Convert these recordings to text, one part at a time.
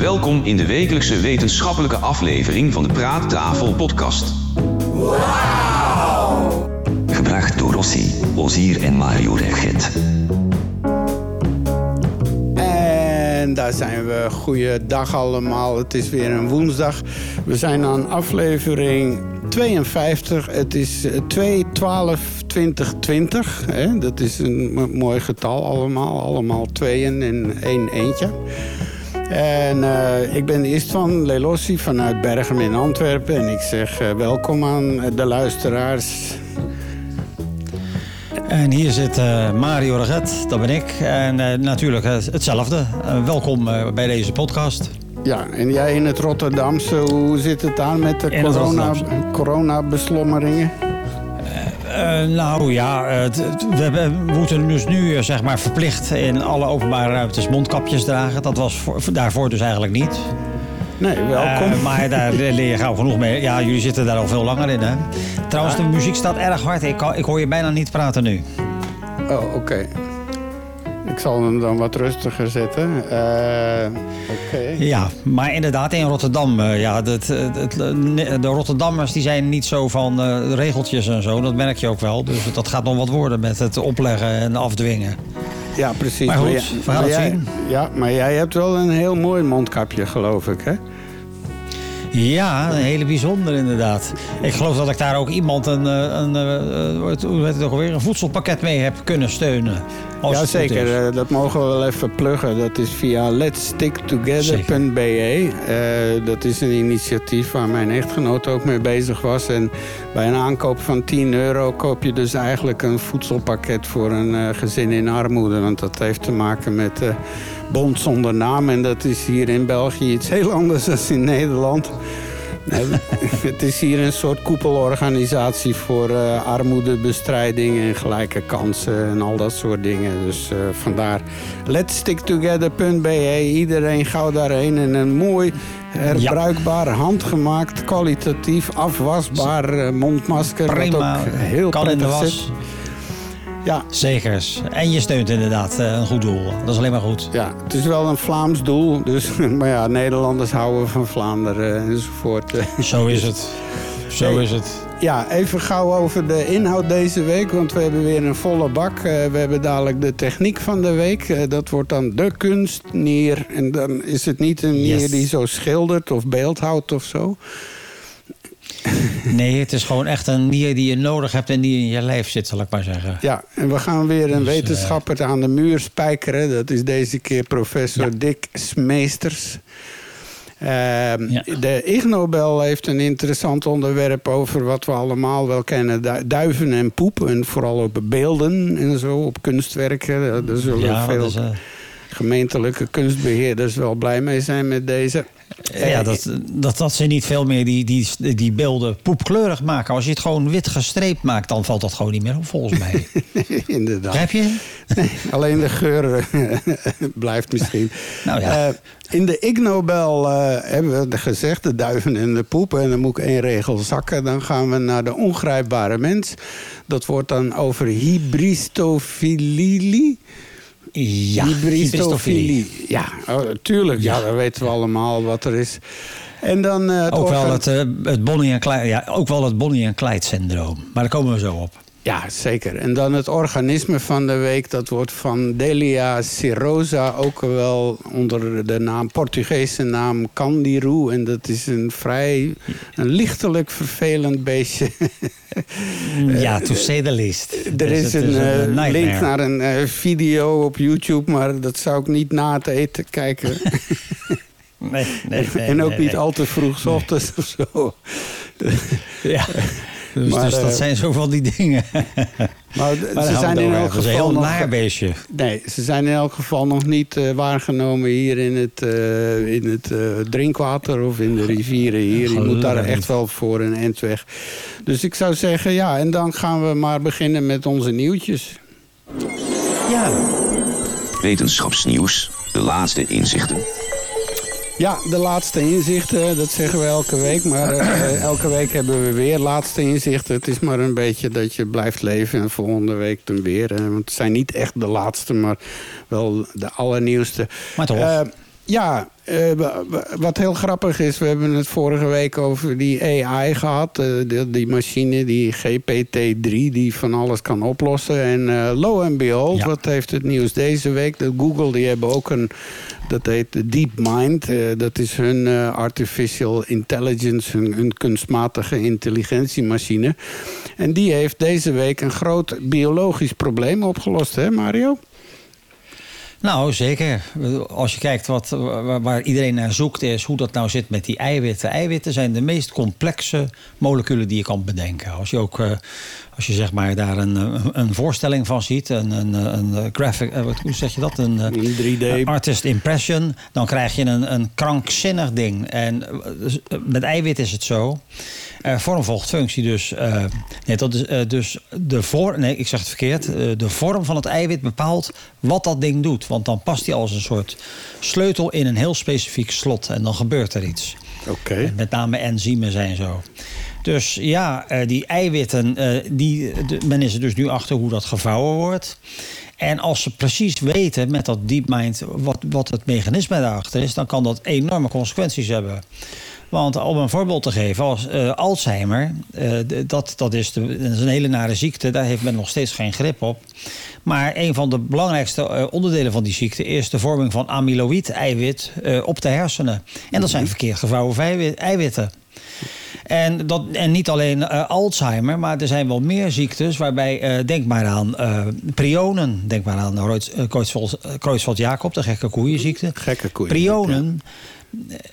Welkom in de wekelijkse wetenschappelijke aflevering van de Praattafel podcast. Gebracht door Rossi, Ozier en Mario Regget. En daar zijn we. Goeiedag allemaal. Het is weer een woensdag. We zijn aan aflevering 52. Het is 2 12 2020 hè? Dat is een mo- mooi getal allemaal. Allemaal tweeën en één eentje. En eh, ik ben Istvan Lelossi vanuit Bergen in Antwerpen. En ik zeg eh, welkom aan de luisteraars. En hier zit eh, Mario Reget, dat ben ik. En eh, natuurlijk eh, hetzelfde. Eh, welkom eh, bij deze podcast. Ja, en jij in het Rotterdamse, hoe zit het aan met de corona, Rotterdamse. Eh, nou ja, eh, het- we, moeten dus nu eh, zeg maar verplicht in alle openbare ruimtes mondkapjes dragen. Dat was voor, voor- daarvoor dus eigenlijk niet. Nee, welkom. Maar daar leer je gauw genoeg mee. Ja, jullie zitten daar al veel langer in, hè? Trouwens, de muziek staat erg hard. Ik, ik hoor je bijna niet praten nu. Oh, oké. Zal hem dan wat rustiger zetten. Eh. Ja, maar inderdaad, in Rotterdam, eh, ja, dat, het- de Rotterdammers die zijn niet zo van eh, regeltjes en zo. Dat merk je ook wel. Dus dat gaat nog wat worden met het opleggen en afdwingen. Ja, precies. Maar goed, we gaan het zien. Ja, maar jij hebt wel een heel mooi mondkapje, geloof ik, hè? Ja, een hele bijzonder inderdaad. Ik geloof dat ik daar ook iemand een, eh, een, eh, eh, hoe heet het ook alweer, een voedselpakket mee heb kunnen steunen. Als Jazeker, is. eh, dat mogen we wel even pluggen. Dat is via letsticktogether.be. Eh dat is een initiatief waar mijn echtgenoot ook mee bezig was. En bij een aankoop van 10 euro koop je dus eigenlijk een voedselpakket voor een eh, gezin in armoede. Want dat heeft te maken met eh Bond zonder naam. En dat is hier in België iets heel anders dan in Nederland. Het is hier een soort koepelorganisatie voor eh, armoedebestrijding en gelijke kansen en al dat soort dingen. Dus eh, vandaar letsticktogether.be. Iedereen gauw daarheen en een mooi, herbruikbaar, handgemaakt, kwalitatief, afwasbaar eh, mondmasker. wat Prima, ook heel kan in de prettig was. zit. Ja, Zekers. En je steunt inderdaad eh, een goed doel. Dat is alleen maar goed. ja, het is wel een Vlaams doel. Dus, maar ja, Nederlanders houden van Vlaanderen enzovoort. Zo is het. Zo is het. Ja, even gauw over de inhoud deze week, want we hebben weer een volle bak. Eh, we hebben dadelijk de techniek van de week. Eh, dat wordt dan de kunstnier. En dan is het niet een nier Yes. die zo schildert of beeldhoudt of zo. Nee, het is gewoon echt een nier die je nodig hebt en die in je lijf zit, zal ik maar zeggen. Ja, en we gaan weer een Dus, eh, wetenschapper aan de muur spijkeren. Dat is deze keer professor Ja. Dick Smeesters. Ehm, Ja. De Ig Nobel heeft een interessant onderwerp over wat we allemaal wel kennen. Du- Duiven en poep. En vooral op beelden en zo, op kunstwerken. Daar zullen Ja, veel is, eh, gemeentelijke kunstbeheerders wel blij mee zijn met deze. Ja, dat, dat, dat ze niet veel meer die, die, die beelden poepkleurig maken. Als je het gewoon wit gestreept maakt, dan valt dat gewoon niet meer op, volgens mij. Inderdaad. Begrijp je? Alleen de geur eh, blijft misschien. Nou ja. Eh, in de Ig Nobel eh, hebben we gezegd, de duiven en de poepen. En dan moet ik één regel zakken. Dan gaan we naar de ongrijpbare mens. Dat wordt dan over hybristofilie. Ja, Hybristofilie. Ja, oh, tuurlijk. Ja, dat weten we allemaal wat er is. En dan eh, het Ook wel het, eh, het Bonnie en Clyde, ja, ook wel het Bonnie en Clyde syndroom. Maar daar komen we zo op. Ja, zeker. En dan het organisme van de week. Dat wordt van Delia cirrhosa, ook wel onder de naam, Portugese naam Candiru. En dat is een vrij, een lichtelijk vervelend beestje. ja, to say the least. er Dus is een, eh, nightmare. link naar een eh, video op YouTube, maar dat zou ik niet na het eten kijken. Nee, nee, nee, en ook nee, niet al te vroeg 's ochtends of zo. Ja. Dus, Maar, dus dat eh, zijn zo van die dingen. Maar, ze zijn in het elk geval heel nog... naar beestje. Nee, ze zijn in elk geval nog niet eh, waargenomen hier in het, eh, in het eh, drinkwater of in de rivieren hier. Je moet daar echt wel voor een end weg. Dus ik zou zeggen, ja, en dan gaan we maar beginnen met onze nieuwtjes. Ja. Wetenschapsnieuws, de laatste inzichten. Ja, de laatste inzichten, dat zeggen we elke week. Maar eh, elke week hebben we weer laatste inzichten. Het is maar een beetje dat je blijft leven en volgende week dan weer. eh, want het zijn niet echt de laatste, maar wel de allernieuwste. Maar toch. Eh, Ja, uh, wat heel grappig is, we hebben het vorige week over die AI gehad. Uh, die, die, machine, die GPT-3, die van alles kan oplossen. En uh, lo en behold, ja. wat heeft het nieuws deze week? De Google, die hebben ook een, dat heet DeepMind. dat is hun artificial intelligence, hun, hun kunstmatige intelligentiemachine. En die heeft deze week een groot biologisch probleem opgelost, hè Mario? Nou, zeker. Als je kijkt wat, waar iedereen naar zoekt, is hoe dat nou zit met die eiwitten. Eiwitten zijn de meest complexe moleculen die je kan bedenken. Als je ook uh, als je zeg maar daar een, een voorstelling van ziet, een, een, een graphic, eh, hoe zeg je dat? Een, 3D. Eh, artist impression, dan krijg je een, een krankzinnig ding. En met eiwit is het zo. Uh, vorm volgt functie. Dus, uh, nee, dat is, uh, dus de voor, nee, ik zeg het verkeerd. de vorm van het eiwit bepaalt wat dat ding doet. Want dan past hij als een soort sleutel in een heel specifiek slot. En dan gebeurt er iets. Oké. Met name enzymen zijn zo. Dus ja, die eiwitten, die, men is er dus nu achter hoe dat gevouwen wordt. En als ze precies weten met dat DeepMind wat, wat het mechanisme daarachter is, dan kan dat enorme consequenties hebben. Want om een voorbeeld te geven, als uh, Alzheimer, uh, dat, dat, is de, dat is een hele nare ziekte, daar heeft men nog steeds geen grip op. Maar een van de belangrijkste uh, onderdelen van die ziekte is de vorming van amyloïd-eiwit op de hersenen. En dat zijn mhm. verkeerd gevouwen eiwitten. En, dat, en niet alleen Alzheimer, maar er zijn wel meer ziektes waarbij, uh, denk maar aan uh, prionen, denk maar aan Kreutzfeldt-Jacob, de gekke koeienziekte. Gekke koeien. Prionen.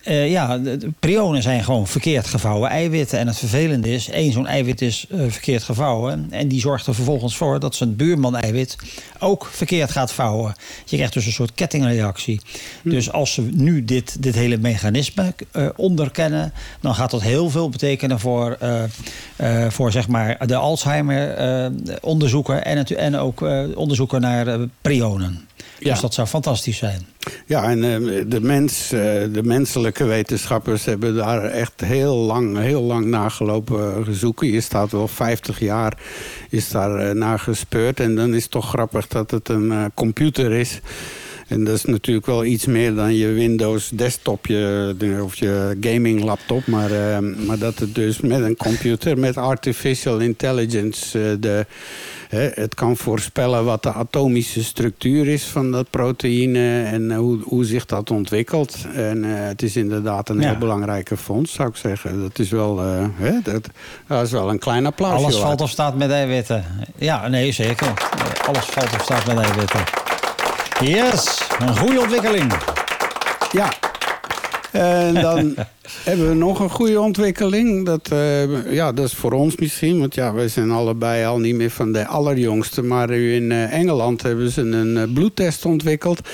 Uh, ja, de prionen zijn gewoon verkeerd gevouwen eiwitten. En het vervelende is, één zo'n eiwit is uh, verkeerd gevouwen. En die zorgt er vervolgens voor dat zijn buurman-eiwit ook verkeerd gaat vouwen. Je krijgt dus een soort kettingreactie. Hm. Dus als ze nu dit, dit hele mechanisme uh, onderkennen... dan gaat dat heel veel betekenen voor, voor zeg maar de Alzheimer-onderzoeken... en, en ook onderzoeken naar prionen. Ja. Dus dat zou fantastisch zijn. Ja, en uh, de, mens, uh, de menselijke wetenschappers hebben daar echt heel lang, heel lang nagelopen gezoeken. Je staat wel 50 jaar is daar uh, naar gespeurd. En dan is het toch grappig dat het een computer is. En dat is natuurlijk wel iets meer dan je Windows desktopje of je gaming laptop. Maar, maar dat het dus met een computer, met artificial intelligence, de het kan voorspellen wat de atomische structuur is van dat proteïne en eh, hoe, hoe zich dat ontwikkelt. En uh, het is inderdaad een heel belangrijke fonds, zou ik zeggen. Dat is wel, uh, dat, dat, is wel een klein applaus. Alles valt of staat met eiwitten. Ja, nee, zeker. Alles valt of staat met eiwitten. Yes, een goede ontwikkeling. Ja, en dan hebben we nog een goede ontwikkeling. Dat, uh, ja, dat is voor ons misschien. Want ja, wij zijn allebei al niet meer van de allerjongste. Maar in uh, Engeland hebben ze een uh, bloedtest ontwikkeld.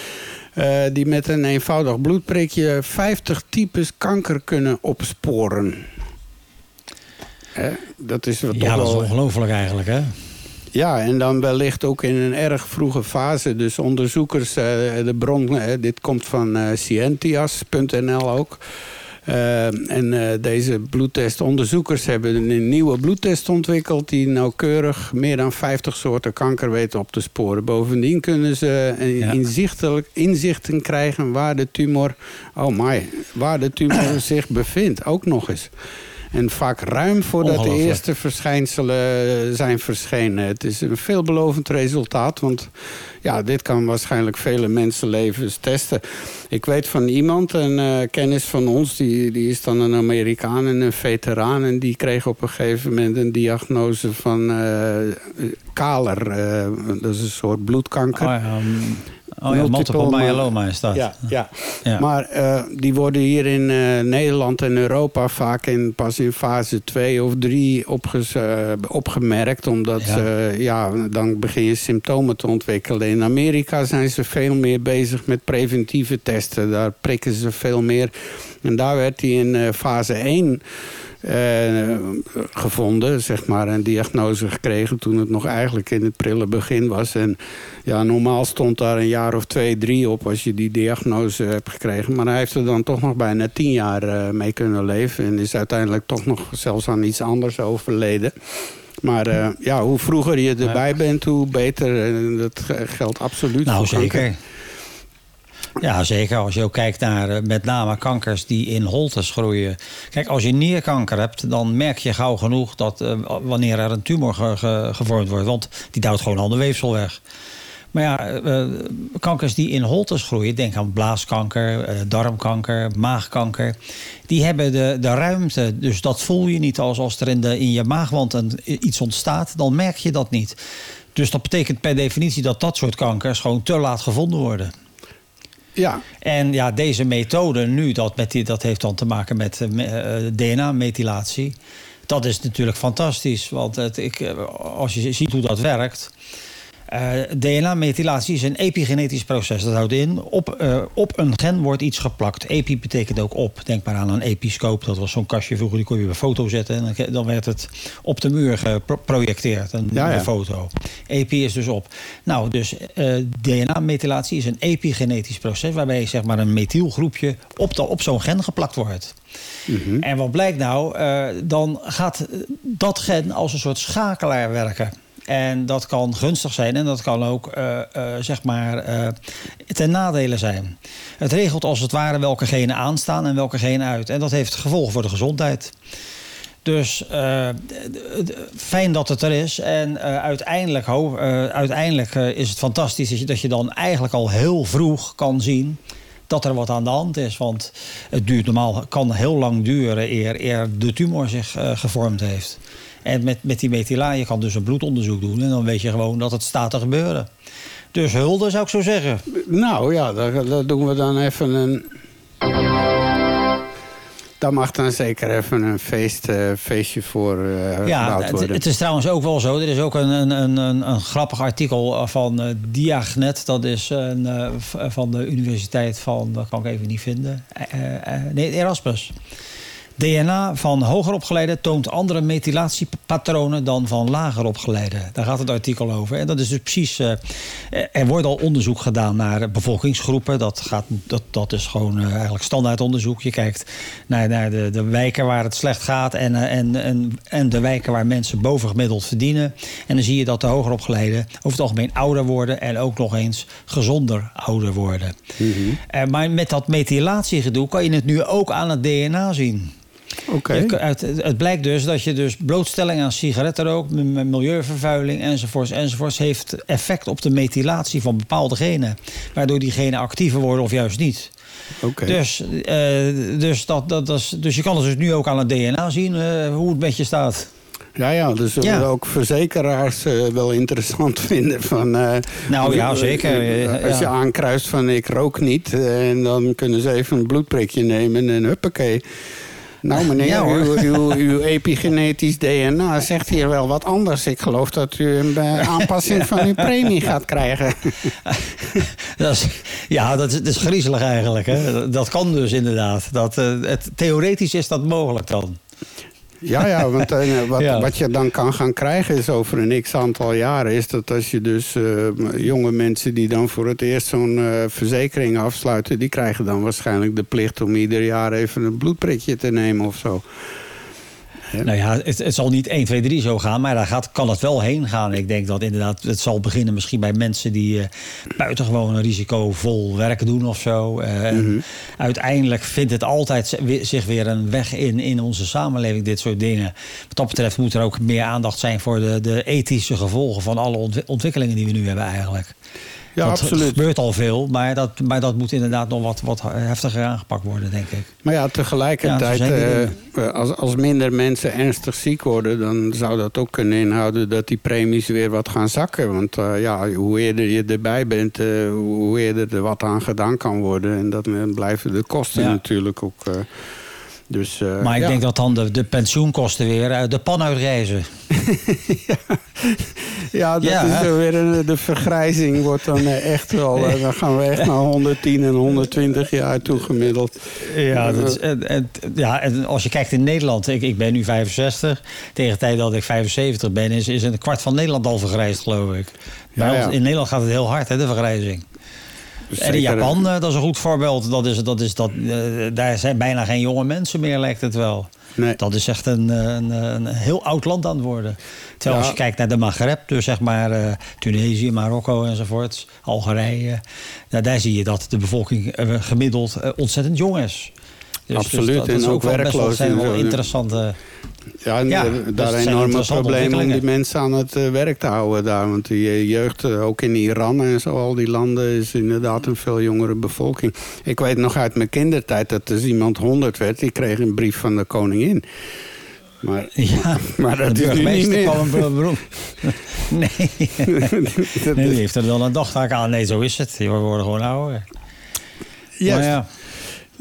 die met een eenvoudig bloedprikje 50 types kanker kunnen opsporen. Dat is wat ja, dat is ongelooflijk eigenlijk, hè? Ja, en dan wellicht ook in een erg vroege fase. Dus onderzoekers, de bron, dit komt van Scientias.nl ook. Uh, en uh, deze bloedtestonderzoekers hebben een nieuwe bloedtest ontwikkeld... die nauwkeurig meer dan 50 soorten kanker weten op te sporen. Bovendien kunnen ze inzichtelijk, inzichten krijgen waar de tumor... oh my, waar de tumor zich bevindt, ook nog eens. En vaak ruim voordat de eerste verschijnselen zijn verschenen. Het is een veelbelovend resultaat, want ja, dit kan waarschijnlijk vele mensenlevens testen. Ik weet van iemand, een uh, kennis van ons, die, die is dan een Amerikaan en een veteraan. En die kreeg op een gegeven moment een diagnose van uh, kaler. Uh, dat is een soort bloedkanker. Oh ja, um... Oh ja, multiple myeloma is dat. Ja, ja. ja. maar uh, die worden hier in uh, Nederland en Europa vaak in, pas in fase 2 of 3 opges, uh, opgemerkt. Omdat ja. ja, dan begin je symptomen te ontwikkelen. In Amerika zijn ze veel meer bezig met preventieve testen. Daar prikken ze veel meer. En daar werd hij in fase 1 uh, gevonden, zeg maar, een diagnose gekregen toen het nog eigenlijk in het prille begin was. En ja, normaal stond daar een jaar of twee, drie op als je die diagnose hebt gekregen. Maar hij heeft er dan toch nog bijna tien jaar uh, mee kunnen leven en is uiteindelijk toch nog zelfs aan iets anders overleden. Maar uh, ja, hoe vroeger je erbij bent, hoe beter. En dat geldt absoluut nou, zeker. Ja, zeker. Als je ook kijkt naar uh, met name kankers die in holtes groeien. Kijk, als je nierkanker hebt, dan merk je gauw genoeg dat uh, wanneer er een tumor ge ge gevormd wordt. Want die duwt gewoon al de weefsel weg. Maar ja, uh, kankers die in holtes groeien, denk aan blaaskanker, darmkanker, maagkanker. Die hebben de, de ruimte. Dus dat voel je niet als, als er in, de, in je maagwand een, iets ontstaat. Dan merk je dat niet. Dus dat betekent per definitie dat dat soort kankers gewoon te laat gevonden worden. Ja. En ja, deze methode nu, dat, met die, dat heeft dan te maken met uh, DNA-methylatie. Dat is natuurlijk fantastisch. Want ik, als je ziet hoe dat werkt. Uh, DNA-methylatie is een epigenetisch proces. Dat houdt in, op, uh, op een gen wordt iets geplakt. Epi betekent ook op. Denk maar aan een episcoop. Dat was zo'n kastje vroeger, die kon je op een foto zetten. En dan werd het op de muur geprojecteerd, een, ja, ja. een foto. Epi is dus op. Nou, dus uh, DNA-methylatie is een epigenetisch proces... waarbij zeg maar, een methylgroepje op, op zo'n gen geplakt wordt. -hmm. En wat blijkt nou? dan gaat dat gen als een soort schakelaar werken... En dat kan gunstig zijn en dat kan ook uh, uh, zeg maar uh, ten nadele zijn. Het regelt als het ware welke genen aanstaan en welke genen uit. En dat heeft gevolgen voor de gezondheid. Dus fijn dat het er is. En uiteindelijk, uiteindelijk is het fantastisch dat je, dat je dan eigenlijk al heel vroeg kan zien dat er wat aan de hand is. Want het duurt normaal, kan heel lang duren eer, eer de tumor zich gevormd heeft. En met, met die methyla, je kan dus een bloedonderzoek doen... en dan weet je gewoon dat het staat te gebeuren. Dus hulde, zou ik zo zeggen. Nou ja, daar doen we dan even een... Daar mag dan zeker even een feest, uh, feestje voor uh, ja, het, het, is trouwens ook wel zo. Er is ook een, een, een, een grappig artikel van uh, Diagnet. Dat is een, van de universiteit van... Dat kan ik even niet vinden. nee, Erasmus. DNA van hoger opgeleiden toont andere methylatiepatronen dan van lager opgeleiden. Daar gaat het artikel over. En dat is dus precies. Uh, er wordt al onderzoek gedaan naar bevolkingsgroepen. Dat, gaat, dat, dat is gewoon uh, eigenlijk standaard onderzoek. Je kijkt naar, naar de, de wijken waar het slecht gaat en, uh, en, en, en de wijken waar mensen bovengemiddeld verdienen. En dan zie je dat de hoger opgeleiden over het algemeen ouder worden en ook nog eens gezonder ouder worden. Mm -hmm. maar met dat methylatiegedoe kan je het nu ook aan het DNA zien. Okay. Het, het, blijkt dus dat je dus blootstelling aan sigarettenrook, milieuvervuiling enzovoorts enzovoorts heeft effect op de methylatie van bepaalde genen, waardoor die genen actiever worden of juist niet. Okay. Dus, uh, dus, dat, dat, dat is, dus je kan het dus nu ook aan het DNA zien uh, hoe het met je staat. Ja, ja, dus zullen ja. ook verzekeraars uh, wel interessant vinden. Van, uh, nou ja, zeker. Als je aankruist van ik rook niet, en dan kunnen ze even een bloedprikje nemen en huppakee. Nou meneer, ja, uw, uw, uw, epigenetisch DNA zegt hier wel wat anders. Ik geloof dat u een aanpassing van uw premie gaat krijgen. dat is, ja, dat is, dat is griezelig eigenlijk. Hè? Dat kan dus inderdaad. Dat, uh, het, theoretisch is dat mogelijk dan. Ja, ja, want uh, wat, ja. wat je dan kan gaan krijgen is over een x aantal jaren... is dat als je dus uh, jonge mensen die dan voor het eerst zo'n uh, verzekering afsluiten... die krijgen dan waarschijnlijk de plicht om ieder jaar even een bloedprikje te nemen of zo. Nou ja, het, het, zal niet 1, 2, 3 zo gaan, maar daar gaat, kan het wel heen gaan. Ik denk dat inderdaad, het zal beginnen misschien bij mensen die uh, buitengewoon risicovol werk doen of zo. Uh, mm -hmm. Uiteindelijk vindt het altijd zich weer een weg in, in onze samenleving, dit soort dingen. Wat dat betreft moet er ook meer aandacht zijn voor de, de ethische gevolgen van alle ont ontwikkelingen die we nu hebben eigenlijk. Ja, dat absoluut. gebeurt al veel, maar dat, maar dat moet inderdaad nog wat, wat heftiger aangepakt worden, denk ik. Maar ja, tegelijkertijd, ja, uh, als, als minder mensen ernstig ziek worden... dan zou dat ook kunnen inhouden dat die premies weer wat gaan zakken. Want uh, ja, hoe eerder je erbij bent, uh, hoe eerder er wat aan gedaan kan worden. En dan blijven de kosten ja. natuurlijk ook... Dus, uh, maar ik ja. denk dat dan de, de pensioenkosten weer uh, de pan uitreizen. ja. ja, dat ja, is hè? weer een, de vergrijzing wordt dan echt wel. dan gaan we echt naar 110 en 120 jaar toe gemiddeld. Ja, dat is, en, en, ja, en als je kijkt in Nederland, ik, ik ben nu 65. Tegen de tijd dat ik 75 ben, is, is een kwart van Nederland al vergrijsd, geloof ik. Ja, in Nederland gaat het heel hard, hè, de vergrijzing. En in Japan, dat is een goed voorbeeld. Dat is, dat is, dat, daar zijn bijna geen jonge mensen meer, lijkt het wel. Nee. Dat is echt een, een, een, heel oud land aan het worden. Terwijl als je kijkt naar de Maghreb, dus zeg maar uh, Tunesië, Marokko enzovoort, Algerije. Nou, daar zie je dat de bevolking uh, gemiddeld uh, ontzettend jong is. Dus, Absoluut, dus dat, en ook werkloos. zijn wel interessante... Ja, ja daar enorme problemen om die mensen aan het werk te houden daar. Want die jeugd, ook in Iran en zo, al die landen, is inderdaad een veel jongere bevolking. Ik weet nog uit mijn kindertijd dat als iemand 100 werd, die kreeg een brief van de koningin. Maar, ja, maar dat de is niet meer. een beroep. nee. nee, die heeft er dan een dagtaak aan. Nee, zo is het. Die worden gewoon ouder. Ja.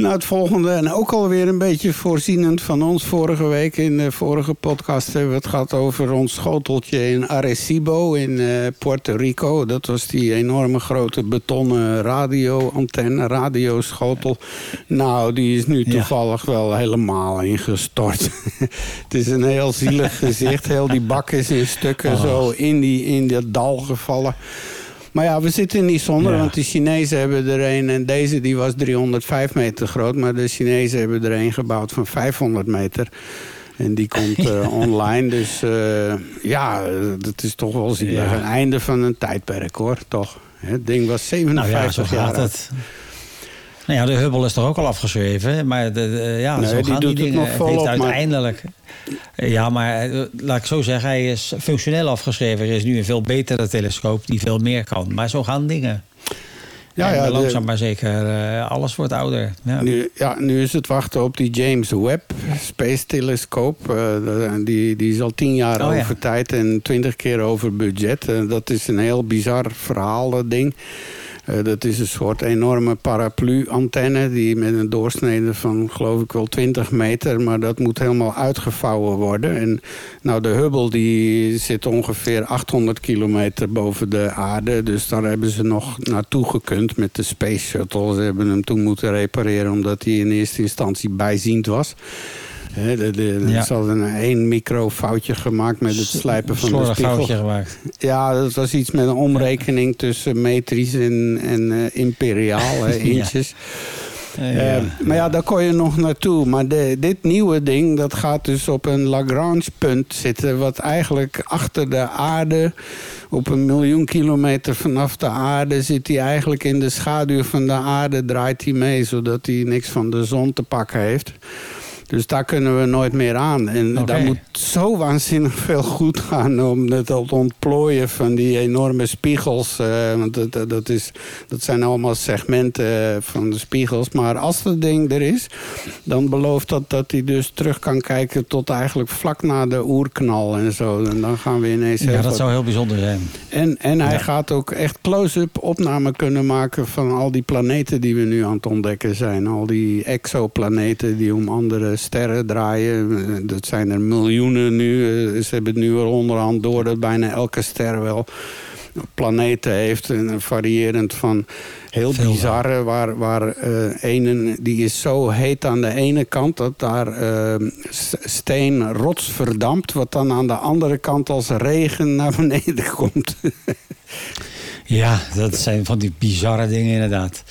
Nou, het volgende, en ook alweer een beetje voorzienend van ons. Vorige week in de vorige podcast hebben we het gehad over ons schoteltje in Arecibo in uh, Puerto Rico. Dat was die enorme grote betonnen radioantenne, radioschotel. Nou, die is nu toevallig wel helemaal ingestort. het is een heel zielig gezicht. Heel die bak is in stukken oh. zo in, die, in dat dal gevallen. Maar ja, we zitten niet zonder, want de Chinezen hebben er een... en deze die was 305 meter groot... maar de Chinezen hebben er een gebouwd van 500 meter... En die komt uh, online. Dus uh, ja, dat is toch wel zielig. Ja. Een einde van een tijdperk hoor, toch. Het ding was 57 nou ja, jaar. Het. Nou ja, de Hubble is toch ook al afgeschreven. Maar de, ja, nee, zo die gaan doet die dingen. Het nog volop, uiteindelijk... Ja, maar eh, laat ik zo zeggen, hij is functioneel afgeschreven. Er is nu een veel betere telescoop die veel meer kan. Maar zo gaan dingen. Ja, ja, langzaam maar zeker. Uh, alles wordt ouder. Ja. Nu, ja, nu is het wachten op die James Webb Space Telescope. Uh, die, die is al tien jaar oh, over tijd en twintig keer over budget. Uh, dat is een heel bizar verhaal, dat ding. Uh, dat is een soort enorme paraplu-antenne... die met een doorsnede van, geloof ik wel, 20 meter... maar dat moet helemaal uitgevouwen worden. En nou, de Hubble die zit ongeveer 800 kilometer boven de aarde... dus daar hebben ze nog naartoe gekund met de Space Shuttle. Ze hebben hem toen moeten repareren... omdat hij in eerste instantie bijziend was... He, de, de, ja. Ze hadden een één microfoutje gemaakt met het slijpen van de spiegel. foutje gemaakt. Ja, dat was iets met een omrekening tussen metrisch en, en uh, imperiaal, hè, inches. Ja. Ja, uh, maar ja, daar kon je nog naartoe. Maar de, dit nieuwe ding, dat gaat dus op een Lagrange-punt zitten... wat eigenlijk achter de aarde, op een miljoen kilometer vanaf de aarde... zit hij eigenlijk in de schaduw van de aarde, draait hij mee... zodat hij niks van de zon te pakken heeft. Dus daar kunnen we nooit meer aan. En okay. daar moet zo waanzinnig veel goed gaan om het ontplooien van die enorme spiegels. Uh, want dat, dat, is, dat zijn allemaal segmenten van de spiegels. Maar als dat ding er is, dan belooft dat dat hij dus terug kan kijken tot eigenlijk vlak na de oerknal en zo. En dan gaan we ineens... Ja, dat zou heel bijzonder zijn. En, en hij gaat ook echt close-up opname kunnen maken van al die planeten die we nu aan het ontdekken zijn. Al die exoplaneten die om andere sterren draaien. Dat zijn er miljoenen nu. Eh, ze hebben het nu al onderhand door dat bijna elke ster wel planeten heeft. En variërend van heel bizarre. Waar, waar uh, die is zo heet aan de ene kant dat daar uh, steen rots verdampt. Wat dan aan de andere kant als regen naar beneden komt. ja, dat zijn van die bizarre dingen inderdaad.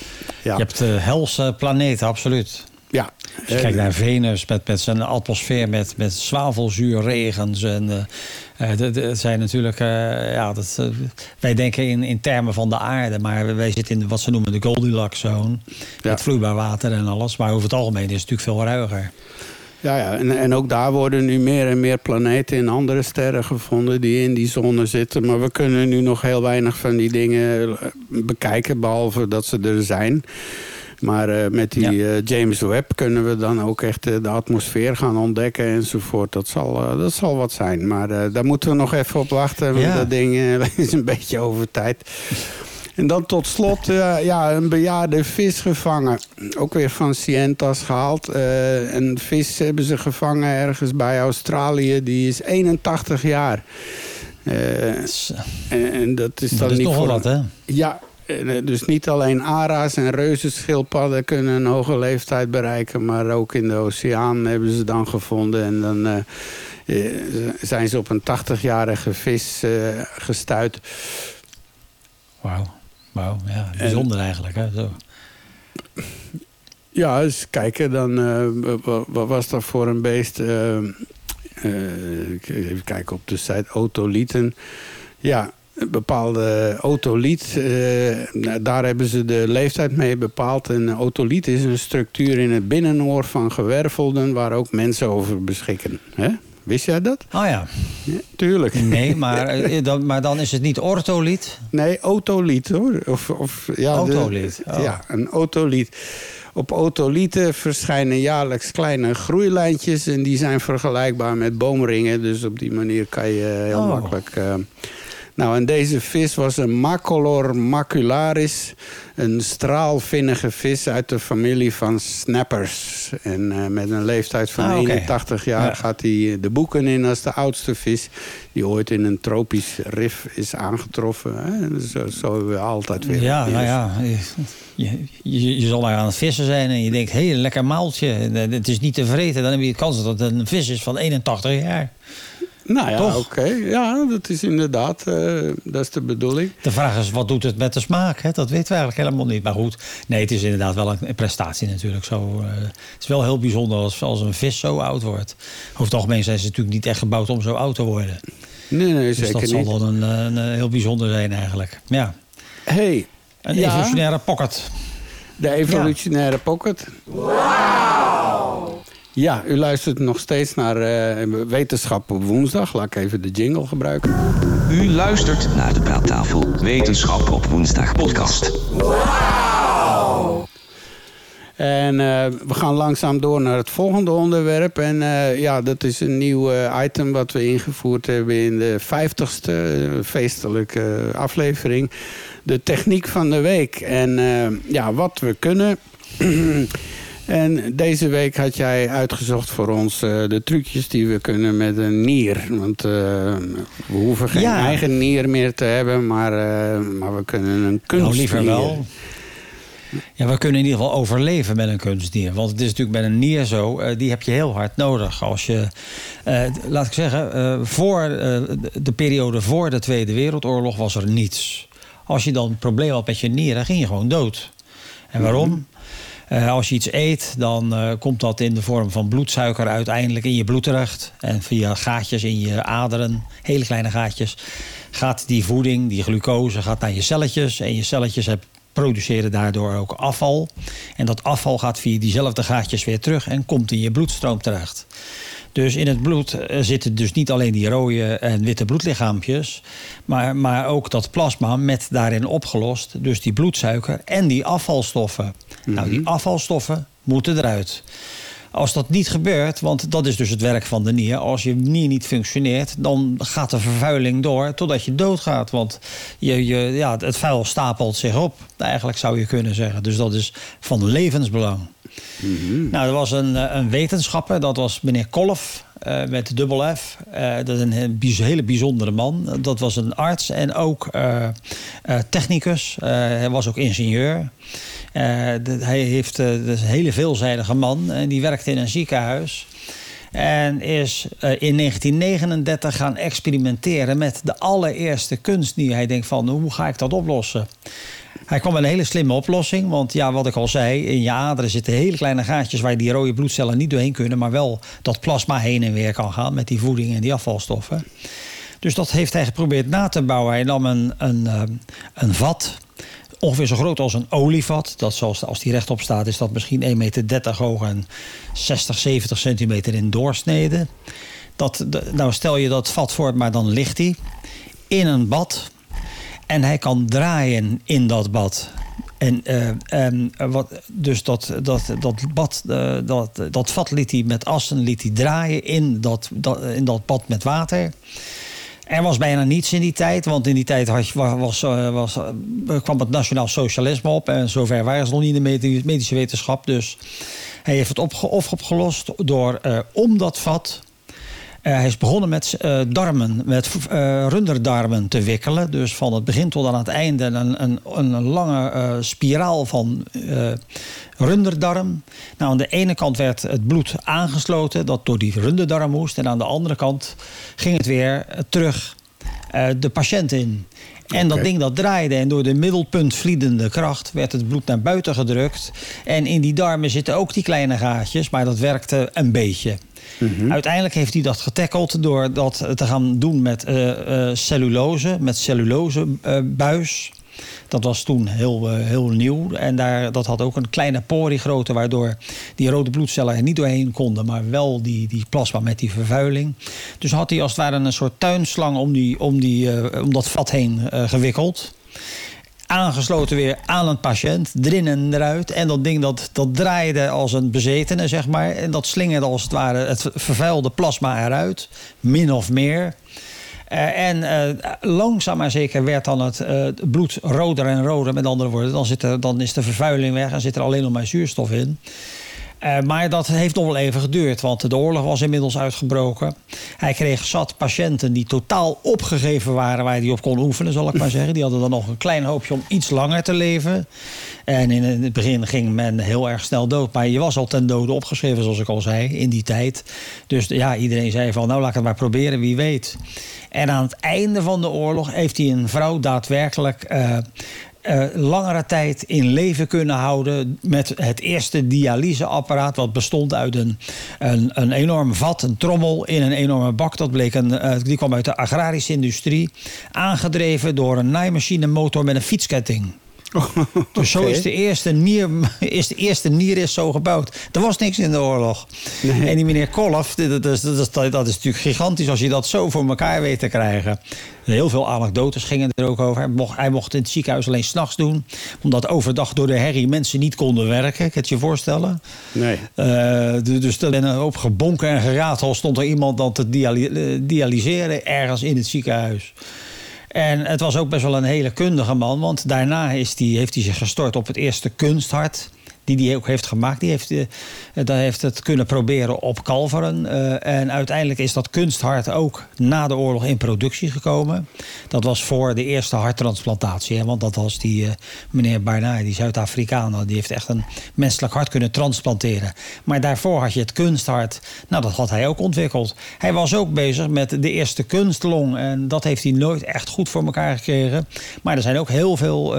Ja. Je hebt uh, helse planeten, absoluut. Ja. Als je kijkt naar Venus met, met zijn atmosfeer met, met zwavelzuurregens. En, uh, dat, zijn natuurlijk, uh, ja, dat, uh, wij denken in, in termen van de aarde, maar wij zitten in wat ze noemen de Goldilocks zone. Ja. Met vloeibaar water en alles. Maar over het algemeen is het natuurlijk veel ruiger. Ja, ja. En, en ook daar worden nu meer en meer planeten in andere sterren gevonden die in die zone zitten. Maar we kunnen nu nog heel weinig van die dingen bekijken, behalve dat ze er zijn. Maar uh, met die ja. uh, James Webb kunnen we dan ook echt uh, de atmosfeer gaan ontdekken enzovoort. Dat zal, dat zal wat zijn. Maar daar moeten we nog even op wachten. Ja. Dat ding is een beetje over tijd. En dan tot slot ja, een bejaarde vis gevangen. Ook weer van Cientas gehaald. een vis hebben ze gevangen ergens bij Australië. Die is 81 jaar. En, en, dat is dan dat is niet voor... wat, hè? Ja, eh, dus niet alleen ara's en reuzenschildpadden kunnen een hoge leeftijd bereiken... maar ook in de oceaan hebben ze dan gevonden. En dan uh, zijn ze op een 80-jarige vis uh, gestuurd. Wauw. Wauw, ja, bijzonder eigenlijk. Hè? Zo. Ja, eens kijken dan. eh, wa- wat was dat voor een beest? Eh, eh, even kijken op de site. Otolieten. Ja, een bepaalde otoliet. eh, nou, daar hebben ze de leeftijd mee bepaald. En otoliet is een structuur in het binnenoor van gewervelden... waar ook mensen over beschikken. Hè? Wist jij dat? Oh ja, Ja, tuurlijk. nee, maar, eh, dan, maar dan is het niet ortholiet. Nee, otoliet hoor. Of, of, ja, de- Otoliet, oh. Ja, een otoliet. Op otolieten verschijnen jaarlijks kleine groeilijntjes... en die zijn vergelijkbaar met boomringen. Dus op die manier kan je heel Oh. makkelijk... eh, nou, en deze vis was een Macolor macularis. Een straalvinnige vis uit de familie van snappers. En eh, met een leeftijd van Ah, oké. 81 jaar Ja. gaat hij de boeken in als de oudste vis... die ooit in een tropisch rif is aangetroffen. Hè? Zo, zo hebben we altijd weer... Ja, nou ja. Je, je, je zal daar aan het vissen zijn en je denkt, hé, een lekker maaltje. Eh, Het is niet te vreten. Dan heb je de kans dat het een vis is van 81 jaar. Nou ja, oké. Ja, dat is inderdaad... eh, dat is de bedoeling. De vraag is, wat doet het met de smaak? Hè? Dat weten we eigenlijk helemaal niet. Maar goed, nee, het is inderdaad wel een, prestatie natuurlijk. Zo, eh, het is wel heel bijzonder als, als een vis zo oud wordt. Over het algemeen zijn ze natuurlijk niet echt gebouwd om zo oud te worden. Nee, nee, Dus zeker dat zal niet. dan een, een, een heel bijzonder zijn eigenlijk. Ja, hey, een Ja. evolutionaire pocket. de evolutionaire pocket. Ja, u luistert nog steeds naar eh, Wetenschap op woensdag. Laat ik even de jingle gebruiken. U luistert Naar de praattafel. Wetenschap op Woensdag podcast. En eh, we gaan langzaam door naar het volgende onderwerp. En eh, ja, dat is een nieuw item wat we ingevoerd hebben in de vijftigste feestelijke aflevering. De techniek van de week. En ja, wat we kunnen. En deze week had jij uitgezocht voor ons eh, de trucjes die we kunnen met een nier. Want eh, we hoeven geen Ja. eigen nier meer te hebben, maar, eh, maar we kunnen een kunstnier. Nou, liever wel. Ja, we kunnen in ieder geval overleven met een kunstdier. Want het is natuurlijk met een nier zo, die heb je heel hard nodig. Als je, eh, laat ik zeggen, eh, voor eh, de- de periode voor de Tweede Wereldoorlog was er niets. Als je dan een probleem had met je nier, dan ging je gewoon dood. En waarom? Eh, als je iets eet, dan eh, komt dat in de vorm van bloedsuiker uiteindelijk in je bloed terecht. En via gaatjes in je aderen, hele kleine gaatjes, gaat die voeding, die glucose, gaat naar je celletjes. En je celletjes produceren daardoor ook afval. En dat afval gaat via diezelfde gaatjes weer terug en komt in je bloedstroom terecht. Dus in het bloed eh, zitten dus niet alleen die rode en witte bloedlichaampjes, maar, maar ook dat plasma met daarin opgelost, dus die bloedsuiker en die afvalstoffen. Nou, die afvalstoffen moeten eruit. Als dat niet gebeurt, want dat is dus het werk van de nier. Als je nier niet functioneert, dan gaat de vervuiling door totdat je doodgaat. Want je, je, ja, het vuil stapelt zich op, eigenlijk zou je kunnen zeggen. Dus dat is van levensbelang. Nou, er was een, eh, een wetenschapper, dat was meneer Kolff. eh, met dubbel F. Eh, dat is een hele bijzondere man. Dat was een arts en ook eh, technicus. Hij was ook ingenieur. Hij heeft, is een hele veelzijdige man. En die werkte in een ziekenhuis. En is in 1939 gaan experimenteren met de allereerste kunstnier. Hij denkt van, hoe ga ik dat oplossen? Hij kwam met een hele slimme oplossing. Want ja, wat ik al zei, in je aderen zitten hele kleine gaatjes... waar die rode bloedcellen niet doorheen kunnen... maar wel dat plasma heen en weer kan gaan met die voeding en die afvalstoffen. Dus dat heeft hij geprobeerd na te bouwen. Hij nam een, een, eh, een vat, ongeveer zo groot als een olievat. Dat zoals, als die rechtop staat, is dat misschien 1,30 meter hoog... en 60, 70 centimeter in doorsnede. Dat, nou, stel je dat vat voor, maar dan ligt hij in een bad... En hij kan draaien in dat bad. En, eh, en wat, dus dat, dat, dat bad, eh, dat, dat vat liet hij met assen liet hij draaien in dat, dat, in dat bad met water. Er was bijna niets in die tijd, want in die tijd was, eh, was, kwam het nationaal socialisme op. En zover waren ze nog niet in de medi- medische wetenschap. Dus hij heeft het opge opgelost door om dat vat hij is begonnen met eh, darmen, met eh, runderdarmen te wikkelen. Dus van het begin tot aan het einde een, een, een lange eh, spiraal van eh, runderdarm. Nou, aan de ene kant werd het bloed aangesloten dat door die runderdarm moest. En aan de andere kant ging het weer eh, terug eh, de patiënt in. En dat ding dat draaide en door de middelpuntvliedende kracht werd het bloed naar buiten gedrukt. En in die darmen zitten ook die kleine gaatjes, maar dat werkte een beetje. Uiteindelijk heeft hij dat getackeld door dat te gaan doen met eh, eh, cellulose, met cellulosebuis. Dat was toen heel, eh, heel nieuw. En daar, dat had ook een kleine poriegrootte... waardoor die rode bloedcellen er niet doorheen konden... maar wel die, die plasma met die vervuiling. Dus had hij als het ware een soort tuinslang... om, die, om, die, eh, om dat vat heen eh, gewikkeld aangesloten weer aan een patiënt, erin en eruit. En dat ding dat, dat draaide als een bezetene, zeg maar. En dat slingerde als het ware het vervuilde plasma eruit, min of meer. Eh, en eh, langzaam maar zeker werd dan het eh, bloed roder en roder. Met andere woorden, dan, zit er, dan is de vervuiling weg en zit er alleen nog maar zuurstof in. Eh, maar dat heeft nog wel even geduurd, want de oorlog was inmiddels uitgebroken. Hij kreeg zat patiënten die totaal opgegeven waren waar hij op kon oefenen, zal ik maar zeggen. Die hadden dan nog een klein hoopje om iets langer te leven. En in het begin ging men heel erg snel dood. Maar je was al ten dode opgeschreven, zoals ik al zei, in die tijd. Dus ja, iedereen zei van, nou laat ik het maar proberen, wie weet. En aan het einde van de oorlog heeft hij een vrouw daadwerkelijk... eh, eh, langere tijd in leven kunnen houden met het eerste dialyseapparaat. Wat bestond uit een, een, een enorm vat, een trommel in een enorme bak. Dat bleek een, eh, die kwam uit de agrarische industrie. Aangedreven door een naaimachinemotor met een fietsketting. Dus zo is de eerste nier, is de eerste nier is zo gebouwd. Er was niks in de oorlog. En die meneer Kolf, dat, is- dat, is- dat is natuurlijk gigantisch als je dat zo voor elkaar weet te krijgen. Heel veel anekdotes gingen er ook over. Hij mocht, hij mocht in het ziekenhuis alleen s'nachts doen. Omdat overdag door de herrie mensen niet konden werken. Kan je het je voorstellen? Nee. Eh, du- dus er in een hoop gebonken en geratel stond er iemand dan te eh, dialyseren ergens in het ziekenhuis. En het was ook best wel een hele kundige man, want daarna is heeft hij zich gestort op het eerste kunsthart. Die hij ook heeft gemaakt. Die heeft, eh, dat heeft het kunnen proberen op kalveren. Eh, en uiteindelijk is dat kunsthart ook na de oorlog in productie gekomen. Dat was voor de eerste harttransplantatie. Hè, want dat was die eh, meneer Barnard, die Zuid-Afrikaan. Die heeft echt een menselijk hart kunnen transplanteren. Maar daarvoor had je het kunsthart. Nou, dat had hij ook ontwikkeld. Hij was ook bezig met de eerste kunstlong. En dat heeft hij nooit echt goed voor elkaar gekregen. Maar er zijn ook heel veel.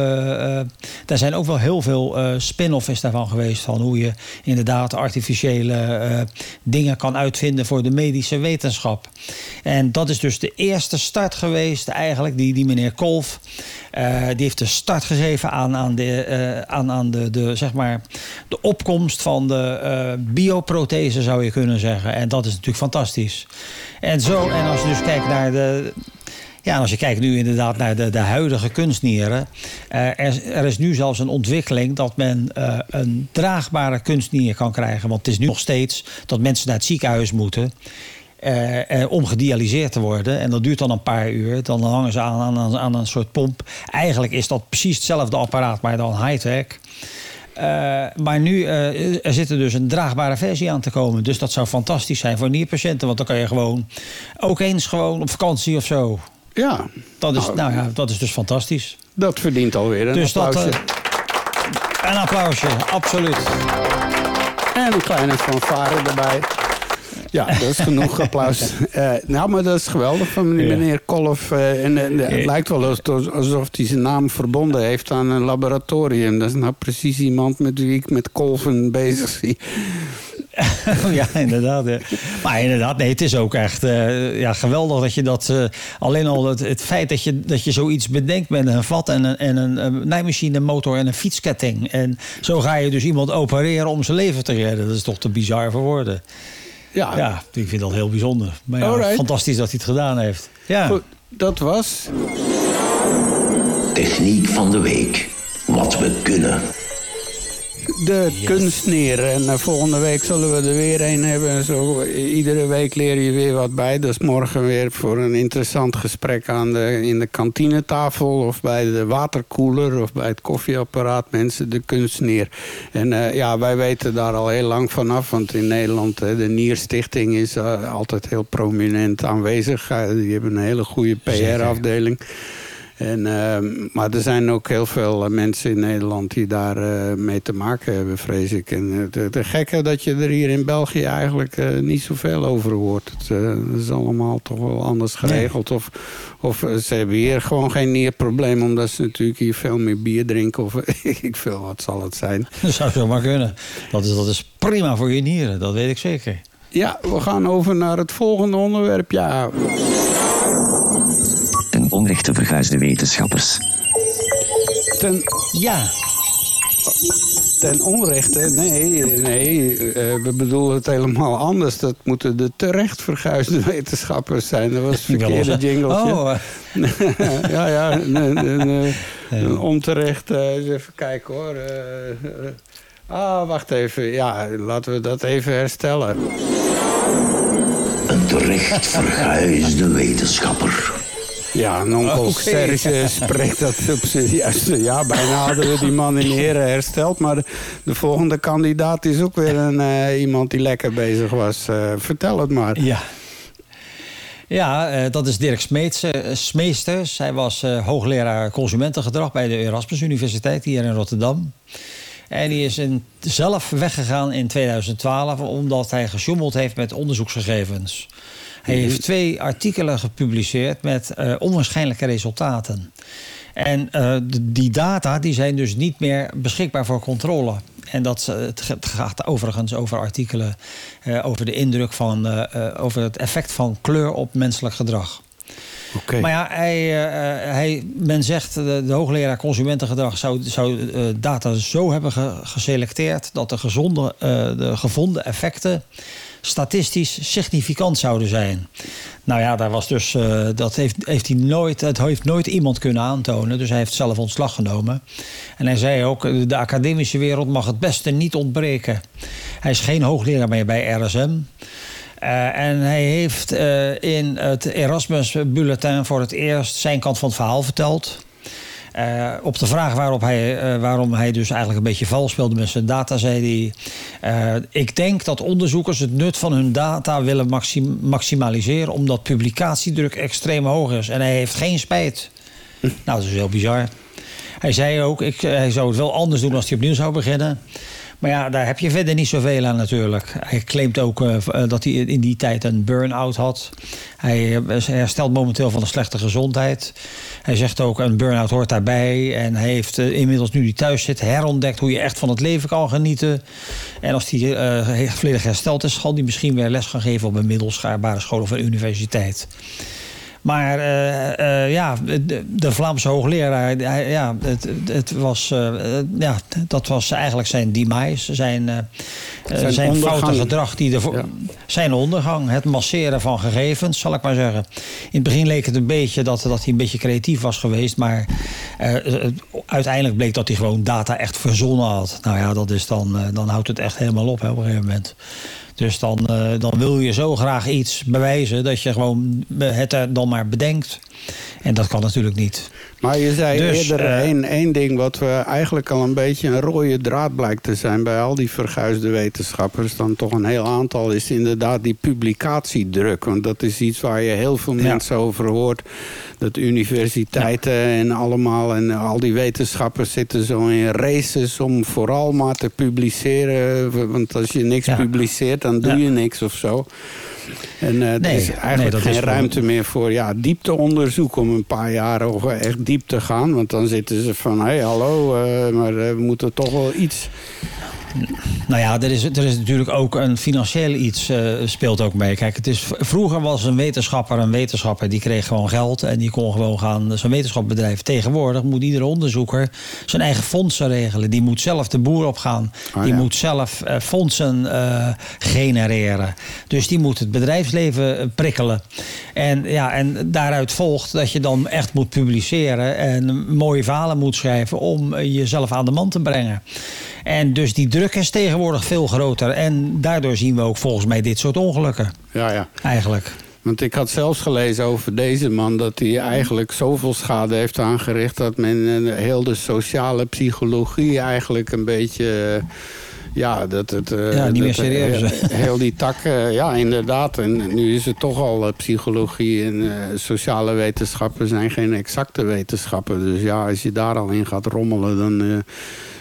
er zijn ook wel heel veel spin-off is daarvan geweest. Van hoe je inderdaad artificiële eh, dingen kan uitvinden voor de medische wetenschap. En dat is dus de eerste start geweest, eigenlijk, die, die meneer Kolf. eh, die heeft de start gegeven aan, aan, de, eh, aan, aan de, de, zeg maar, de opkomst van de bioprothese, zou je kunnen zeggen. En dat is natuurlijk fantastisch. En zo, en als je dus kijkt naar de. Ja, en als je kijkt nu inderdaad naar de, de huidige kunstnieren. eh, er, er is nu zelfs een ontwikkeling dat men eh, een draagbare kunstnier kan krijgen. Want het is nu nog steeds dat mensen naar het ziekenhuis moeten. eh, om gedialyseerd te worden. En dat duurt dan een paar uur. Dan hangen ze aan, aan, aan een soort pomp. Eigenlijk is dat precies hetzelfde apparaat, maar dan high-tech. Maar nu er zit er dus een draagbare versie aan te komen. Dus dat zou fantastisch zijn voor nierpatiënten. Want dan kan je gewoon ook eens gewoon op vakantie of zo. Ja, Dat is, Nou, nou ja, dat is dus fantastisch. dat verdient alweer een Dus dat, applausje. eh, een applausje, absoluut. En een kleine fanfare erbij. Ja, dat is genoeg applaus. Eh, nou, maar dat is geweldig van meneer, Ja. meneer Kolf. eh, en, het lijkt wel alsof, alsof hij zijn naam verbonden heeft aan een laboratorium. Dat is nou precies iemand met wie ik met kolven bezig zie. ja, inderdaad. ja. Maar inderdaad, nee, het is ook echt eh, ja, geweldig dat je dat... eh, alleen al het, het feit dat je, dat je zoiets bedenkt met een vat en een, en een, een naaimachine, motor en een fietsketting. En zo ga je dus iemand opereren om zijn leven te redden. Dat is toch te bizar voor woorden. Ja, Ja, ik vind dat heel bijzonder. Maar ja, Alright. fantastisch dat hij het gedaan heeft. Ja. goed. Dat was Techniek van de week. Wat we kunnen. De kunstnier. En eh, volgende week zullen we er weer een hebben. En Zo, iedere week leer je weer wat bij. Dus morgen weer voor een interessant gesprek aan de, in de kantinetafel... of bij de waterkoeler of bij het koffieapparaat. Mensen, de kunstnier. En eh, ja, wij weten daar al heel lang vanaf. Want in Nederland, de Nierstichting is eh, altijd heel prominent aanwezig. Eh, die hebben een hele goede PR-afdeling. En, ehm, maar er zijn ook heel veel mensen in Nederland die daar uh, mee te maken hebben, vrees ik. En het, het gekke dat je er hier in België eigenlijk uh, niet zoveel over hoort. Het, is allemaal toch wel anders geregeld. Nee. Of, of ze hebben hier gewoon geen nierprobleem... omdat ze natuurlijk hier veel meer bier drinken. Of ik veel, wat zal het zijn. Dat zou zo maar kunnen. Dat is, dat is prima voor je nieren, dat weet ik zeker. Ja, we gaan over naar het volgende onderwerp. Ja. Onrechte verguisde wetenschappers. Ten... Ja. Ten onrechte? Nee, nee. Uh, we bedoelen het helemaal anders. Dat moeten de terecht verguisde wetenschappers zijn. Dat was het verkeerde jingletje. Oh. ja, ja. Een, een, een, een onterecht... Eens even kijken hoor. Ah, wacht even. Ja, laten we dat even herstellen. Een terecht verguisde wetenschapper. Ja, en onkel okay. Serge spreekt dat op zijn juiste... Ja, bijna hadden we die man in ere hersteld. Maar de, de volgende kandidaat is ook weer een, uh, iemand die lekker bezig was. Uh, vertel het maar. Ja. Ja, uh, dat is Dirk Smeets, Smeesters. Hij was hoogleraar consumentengedrag bij de Erasmus Universiteit hier in Rotterdam. En die is in, zelf weggegaan in 2012 omdat hij gesjoemeld heeft met onderzoeksgegevens. Hij heeft twee artikelen gepubliceerd met uh, onwaarschijnlijke resultaten. En uh, die data die zijn dus niet meer beschikbaar voor controle. En dat, het gaat overigens over artikelen over de indruk van, over het effect van kleur op menselijk gedrag. Maar ja, hij, uh, hij, men zegt, de, de hoogleraar consumentengedrag zou, zou uh, data zo hebben ge, geselecteerd dat de, gezonde, de gevonden effecten statistisch significant zouden zijn. Nou ja, daar was dus, dat heeft, heeft hij nooit, het heeft nooit iemand kunnen aantonen. Dus hij heeft zelf ontslag genomen. En hij zei ook, de academische wereld mag het beste niet ontbreken. Hij is geen hoogleraar meer bij RSM. Uh, en hij heeft uh, in het Erasmus Bulletin voor het eerst zijn kant van het verhaal verteld. Uh, op de vraag waarop hij, waarom hij dus eigenlijk een beetje vals speelde met zijn data, zei hij: Ik denk dat onderzoekers het nut van hun data willen maxim maximaliseren, omdat publicatiedruk extreem hoog is. En hij heeft geen spijt. nou, dat is heel bizar. Hij zei ook: ik, hij zou het wel anders doen als hij opnieuw zou beginnen. Maar ja, daar heb je verder niet zoveel aan natuurlijk. Hij claimt ook uh, dat hij in die tijd een burn-out had. Hij herstelt momenteel van een slechte gezondheid. Hij zegt ook een burn-out hoort daarbij. En hij heeft inmiddels nu hij thuis zit herontdekt hoe je echt van het leven kan genieten. En als hij volledig hersteld is, zal hij misschien weer les gaan geven op een middelschaarbare school of een universiteit. Maar uh, uh, ja, de, de, Vlaamse hoogleraar, ja, het, het was, uh, ja, dat was eigenlijk zijn demise, zijn, zijn, zijn foute gedrag. Die ja. Zijn ondergang, het masseren van gegevens, zal ik maar zeggen. In het begin leek het een beetje dat, dat hij een beetje creatief was geweest. Maar uiteindelijk bleek dat hij gewoon data echt verzonnen had. Nou ja, dat is dan, dan houdt het echt helemaal op hè, op een gegeven moment. Dus dan, uh, dan wil je zo graag iets bewijzen dat je gewoon het er dan maar bedenkt. En dat kan natuurlijk niet. Maar je zei dus, eerder uh, één, één ding wat we eigenlijk al een beetje een rode draad blijkt te zijn bij al die verguisde wetenschappers. Dan toch een heel aantal is inderdaad die publicatiedruk. Want dat is iets waar je heel veel ja. mensen over hoort. Dat universiteiten ja. en allemaal en al die wetenschappers zitten zo in races om vooral maar te publiceren. Want als je niks ja. publiceert, dan doe je niks of zo. En uh, nee, er is eigenlijk nee, geen is ruimte meer voor ja, diepteonderzoek om een paar jaar echt diep te gaan. Want dan zitten ze van, hé hey, hallo, uh, maar we moeten toch wel iets... Nou ja, er is, er is natuurlijk ook een financieel iets uh, speelt ook mee. Kijk, het is, vroeger was een wetenschapper een wetenschapper die kreeg gewoon geld en die kon gewoon gaan zijn wetenschapsbedrijf. Tegenwoordig moet iedere onderzoeker zijn eigen fondsen regelen. Die moet zelf de boer opgaan. Oh, die ja. moet zelf uh, fondsen uh, genereren. Dus die moet het bedrijfsleven prikkelen. En, ja, en daaruit volgt dat je dan echt moet publiceren en mooie verhalen moet schrijven om jezelf aan de man te brengen. En dus die druk is tegenwoordig veel groter. En daardoor zien we ook volgens mij dit soort ongelukken. Ja, ja. Eigenlijk. Want ik had zelfs gelezen over deze man... dat hij eigenlijk zoveel schade heeft aangericht... dat men heel de sociale psychologie eigenlijk een beetje Ja, dat het... eh, Ja, niet meer dat, eh, serieus. Heel die tak, eh, ja, inderdaad. En nu is het toch al psychologie en sociale wetenschappen zijn geen exacte wetenschappen. Dus ja, als je daar al in gaat rommelen, dan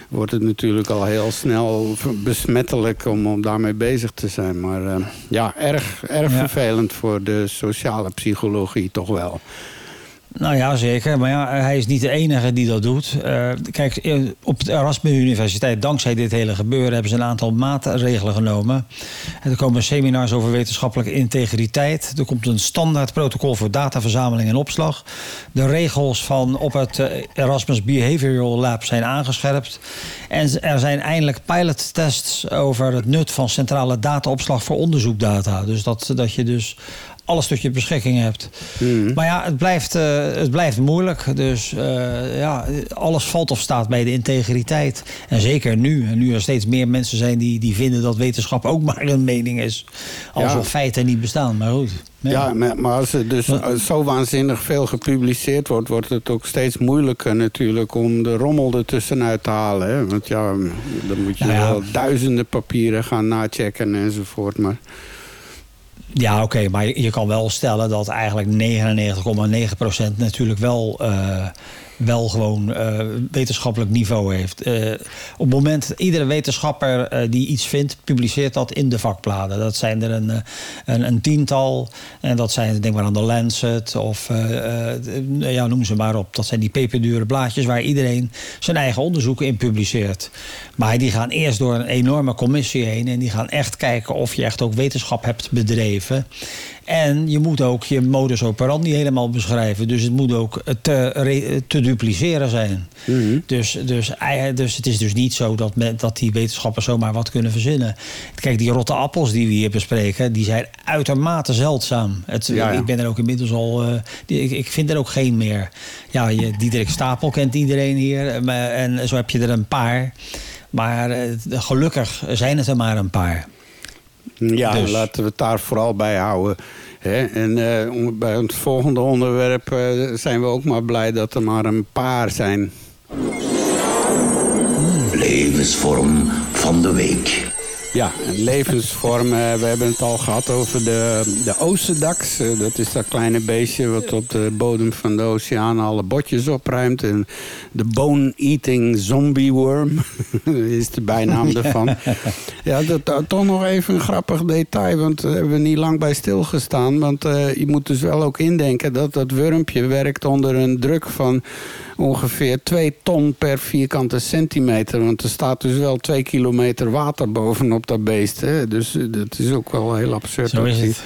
wordt het natuurlijk al heel snel besmettelijk om, om daarmee bezig te zijn. Maar ja, erg, erg Ja. vervelend voor de sociale psychologie toch wel. Nou ja, zeker. Maar ja, hij is niet de enige die dat doet. Eh, kijk, eh, op de Erasmus Universiteit, dankzij dit hele gebeuren, hebben ze een aantal maatregelen genomen. En er komen seminars over wetenschappelijke integriteit. Er komt een standaard protocol voor dataverzameling en opslag. De regels van op het eh, Erasmus Behavioral Lab zijn aangescherpt. En er zijn eindelijk pilottests over het nut van centrale dataopslag voor onderzoekdata. Dus dat, dat je dus alles tot je beschikking hebt. Maar ja, het blijft, eh, het blijft moeilijk. Dus eh, ja, alles valt of staat bij de integriteit. En zeker nu. En nu er steeds meer mensen zijn die, die vinden dat wetenschap ook maar een mening is. Alsof Ja. feiten niet bestaan. Maar goed. Ja, maar maar als er dus zo waanzinnig veel gepubliceerd wordt... wordt het ook steeds moeilijker natuurlijk om de rommel ertussenuit te halen. Hè? Want ja, dan moet je Nou ja. wel duizenden papieren gaan nachecken enzovoort. Maar Ja, oké, maar je kan wel stellen dat eigenlijk 99,9% natuurlijk wel, eh, wel gewoon eh, wetenschappelijk niveau heeft. Eh, op het moment, iedere wetenschapper eh, die iets vindt, publiceert dat in de vakbladen. Dat zijn er een, een, een tiental. En dat zijn, denk maar aan de Lancet of ja, noem ze maar op. Dat zijn die peperdure blaadjes waar iedereen zijn eigen onderzoeken in publiceert. Maar die gaan eerst door een enorme commissie heen. En die gaan echt kijken of je echt ook wetenschap hebt bedreven. En je moet ook je modus operandi helemaal beschrijven. Dus het moet ook te, te dupliceren zijn. dus, dus, ei- dus het is dus niet zo dat, men, dat die wetenschappers zomaar wat kunnen verzinnen. Kijk, die rotte appels die we hier bespreken, die zijn uitermate zeldzaam. Het, Ja, ja. Ik ben er ook inmiddels al. eh, die, ik, ik vind er ook geen meer. Ja, je, Diederik Stapel kent iedereen hier. eh, maar- En zo heb je er een paar. Maar eh, gelukkig zijn het er maar een paar. Ja, Dus. laten we het daar vooral bij houden. Hè? En eh, bij het volgende onderwerp eh, zijn we ook maar blij dat er maar een paar zijn. Levensvorm van de week. Ja, een levensvorm. eh, we hebben het al gehad over de, de Oosterdaks. Eh, dat is dat kleine beestje wat op de bodem van de oceaan alle botjes opruimt. En de bone-eating zombie worm is de bijnaam ervan. ja, dat, dat- toch nog even een grappig detail, want daar hebben we niet lang bij stilgestaan. Want eh, je moet dus wel ook indenken dat dat wurmpje werkt onder een druk van ongeveer 2 ton per vierkante centimeter. Want er staat dus wel 2 kilometer water bovenop dat beest. Hè? Dus eh, dat is ook wel heel absurd. Zo is het.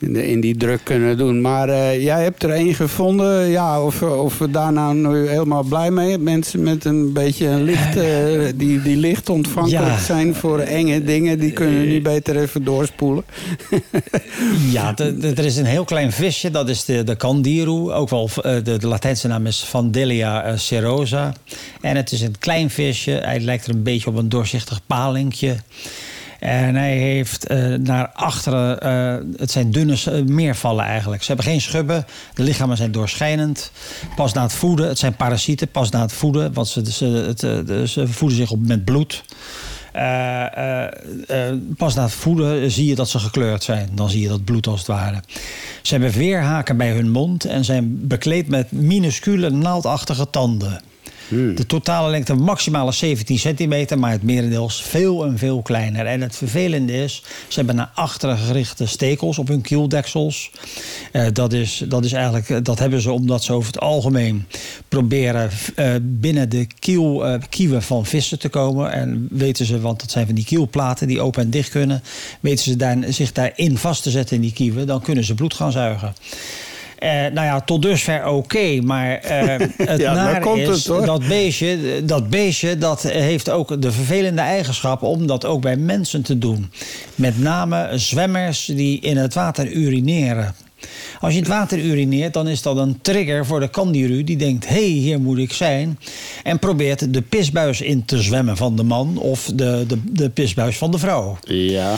In, die druk kunnen doen. Maar eh, jij hebt er één gevonden. Ja, of, of we daar nou nu helemaal blij mee. Mensen met een beetje een licht, eh, die, die licht ontvankelijk Ja. zijn voor enge dingen. Die kunnen nu beter even doorspoelen. Ja, er is een heel klein visje, dat is de, de candiru. Ook wel, eh, de, de Latijnse naam is Vandelia eh, serosa. En het is een klein visje. Hij lijkt er een beetje op een doorzichtig palinkje. En hij heeft eh, naar achteren, eh, het zijn dunne eh, meervallen eigenlijk. Ze hebben geen schubben, de lichamen zijn doorschijnend. Pas na het voeden, het zijn parasieten, pas na het voeden, want ze, ze, voeden zich op met bloed. Pas na het voeden zie je dat ze gekleurd zijn. Dan zie je dat bloed als het ware. Ze hebben weerhaken bij hun mond en zijn bekleed met minuscule naaldachtige tanden. De totale lengte maximale 17 centimeter, maar het merendeels veel en veel kleiner. En het vervelende is, ze hebben naar achteren gerichte stekels op hun kieldeksels. Eh, dat, is, dat is eigenlijk, eh, dat hebben ze omdat ze over het algemeen proberen eh, binnen de kiel, kieven van vissen te komen. En weten ze, want dat zijn van die kielplaten die open en dicht kunnen, weten ze daar, zich daarin vast te zetten in die kieven, dan kunnen ze bloed gaan zuigen. Eh, nou ja, tot dusver oké, maar eh, het Ja, naar komt is het, dat beestje, dat beestje dat heeft ook de vervelende eigenschap om dat ook bij mensen te doen. Met name zwemmers die in het water urineren. Als je in het water urineert, dan is dat een trigger voor de kandiru die denkt: hé, hey, hier moet ik zijn. En probeert de pisbuis in te zwemmen van de man of de, de, de pisbuis van de vrouw. Ja.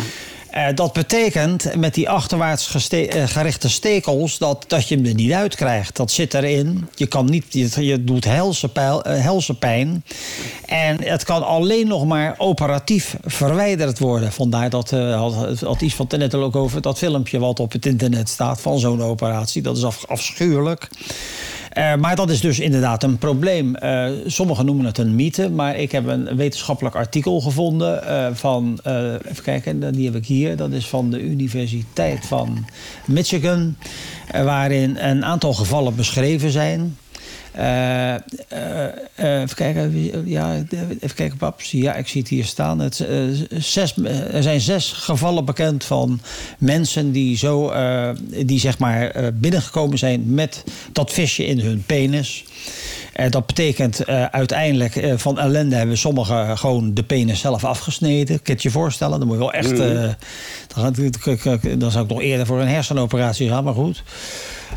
Eh, dat betekent met die achterwaarts eh, gerichte stekels dat, dat je hem er niet uit krijgt. Dat zit erin. Je, kan niet, je, je doet helse, eh, pijn. En het kan alleen nog maar operatief verwijderd worden. Vandaar dat had, had iets van het net ook over dat filmpje wat op het internet staat van zo'n operatie. Dat is af, afschuwelijk. Eh, maar dat is dus inderdaad een probleem. Eh, sommigen noemen het een mythe, maar ik heb een wetenschappelijk artikel gevonden eh, van, even kijken, die heb ik hier. Dat is van de Universiteit van Michigan, waarin een aantal gevallen beschreven zijn. Eh, eh, eh, even kijken, ja, even kijken, paps. Ja, ik zie het hier staan. Het, zes, er zijn zes gevallen bekend van mensen die zo, die zeg maar binnengekomen zijn met dat visje in hun penis. Eh, dat betekent uiteindelijk van ellende hebben sommigen gewoon de penis zelf afgesneden. Kun je je voorstellen? Dan moet je wel echt. eh, dan, zou ik nog eerder voor een hersenoperatie gaan, maar goed.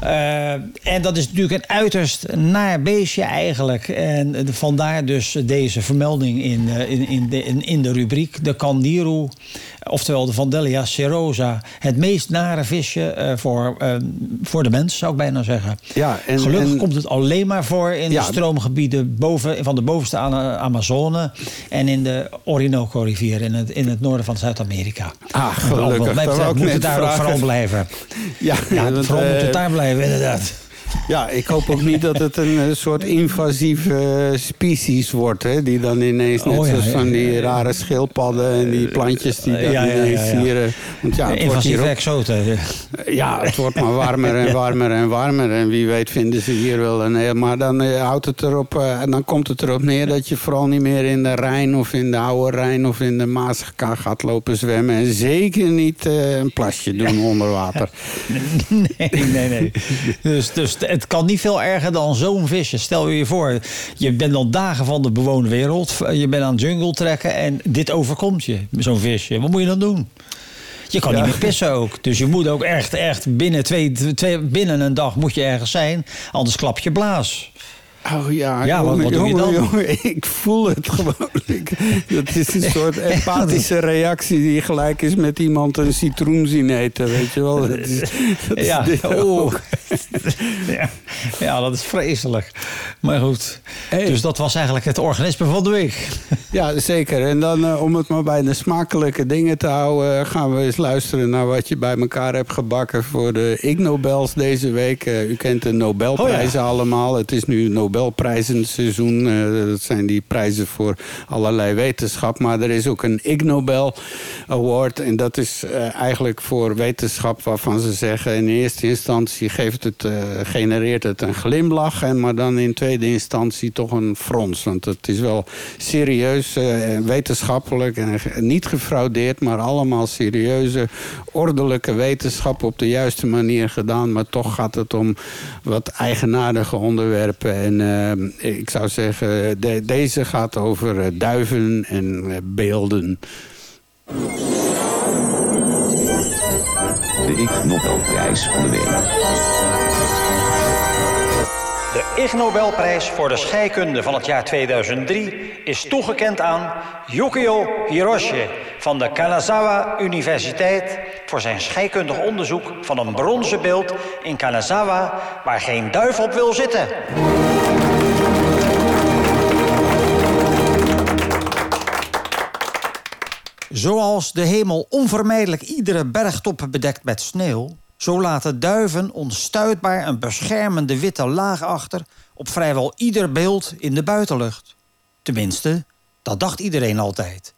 Eh, en dat is natuurlijk een uiterst naar beestje eigenlijk. En vandaar dus deze vermelding in, eh, in, in, de, in, de rubriek. De Candiru, oftewel de Vandellia serosa. Het meest nare visje eh, voor, voor de mens, zou ik bijna zeggen. Ja, en- Gelukkig en- komt het alleen maar voor in Ja. de stroomgebieden boven, van de bovenste Amazone... en in de Orinoco-rivier in het, in het noorden van Zuid-Amerika. Ah, gelukkig. Wat mij Dat wou betreft ik moet net het daar ook vooral blijven. Ja, Ja, vooral moet eh, het daar blijven, inderdaad. Ja, ik hoop ook niet dat het een eh, soort invasieve eh, species wordt. Hè, die dan ineens, net Oh, ja, zoals ja, van die ja, ja. rare schildpadden en die plantjes die dan Ja, ja, ja, ineens ja. hier... eh, Want ja, het wordt hier Invasieve ook, exoten. ja, het wordt maar warmer en warmer en warmer. En wie weet vinden ze hier wel een heel... Maar dan eh, houdt het erop, eh, en dan komt het erop neer dat je vooral niet meer in de Rijn of in de Oude Rijn of in de Maas gaat lopen zwemmen. En zeker niet eh, een plasje doen onder water. Nee, nee, nee. Dus, dus het kan niet veel erger dan zo'n visje. Stel je je voor, je bent al dagen van de bewoonde wereld. Je bent aan het jungle trekken en dit overkomt je, zo'n visje. Wat moet je dan doen? Je kan niet meer pissen ook. Dus je moet ook echt, echt binnen, twee, twee, binnen een dag moet je ergens zijn. Anders klap je blaas. Oh ja, Ja, wat- jongen, wat doe je jongen, dan? jongen, ik voel het gewoon. Dat is een soort empathische reactie die gelijk is met iemand een citroen zien eten, weet je wel. Dat is, dat is Ja, ook. Ja. ja, dat is vreselijk. Maar goed. Hey. Dus dat was eigenlijk het organisme van de week. Ja, zeker. En dan eh, om het maar bij de smakelijke dingen te houden... eh, gaan we eens luisteren naar wat je bij elkaar hebt gebakken... voor de Ig Nobels deze week. Eh, u kent de Nobelprijzen allemaal. Het is nu Nobelprijzenseizoen. Eh, dat zijn die prijzen voor allerlei wetenschap. Maar er is ook een Ig Nobel Award. En dat is eh, eigenlijk voor wetenschap waarvan ze zeggen... in eerste instantie geeft het, eh, genereert het een glimlach... En, maar dan in tweede instantie toch een frons. Want het is wel serieus, en wetenschappelijk en niet gefraudeerd... maar allemaal serieuze, ordelijke wetenschap op de juiste manier gedaan. Maar toch gaat het om wat eigenaardige onderwerpen. En eh, ik zou zeggen, de- deze gaat over eh, duiven en eh, beelden. De Ig Nobelprijs van de week. De Ig Nobelprijs voor de scheikunde van het jaar 2003 is toegekend aan Yukio Hiroshi van de Kanazawa Universiteit voor zijn scheikundig onderzoek van een bronzen beeld in Kanazawa waar geen duif op wil zitten. Zoals de hemel onvermijdelijk iedere bergtop bedekt met sneeuw, zo laten duiven onstuitbaar een beschermende witte laag achter op vrijwel ieder beeld in de buitenlucht. Tenminste, dat dacht iedereen altijd.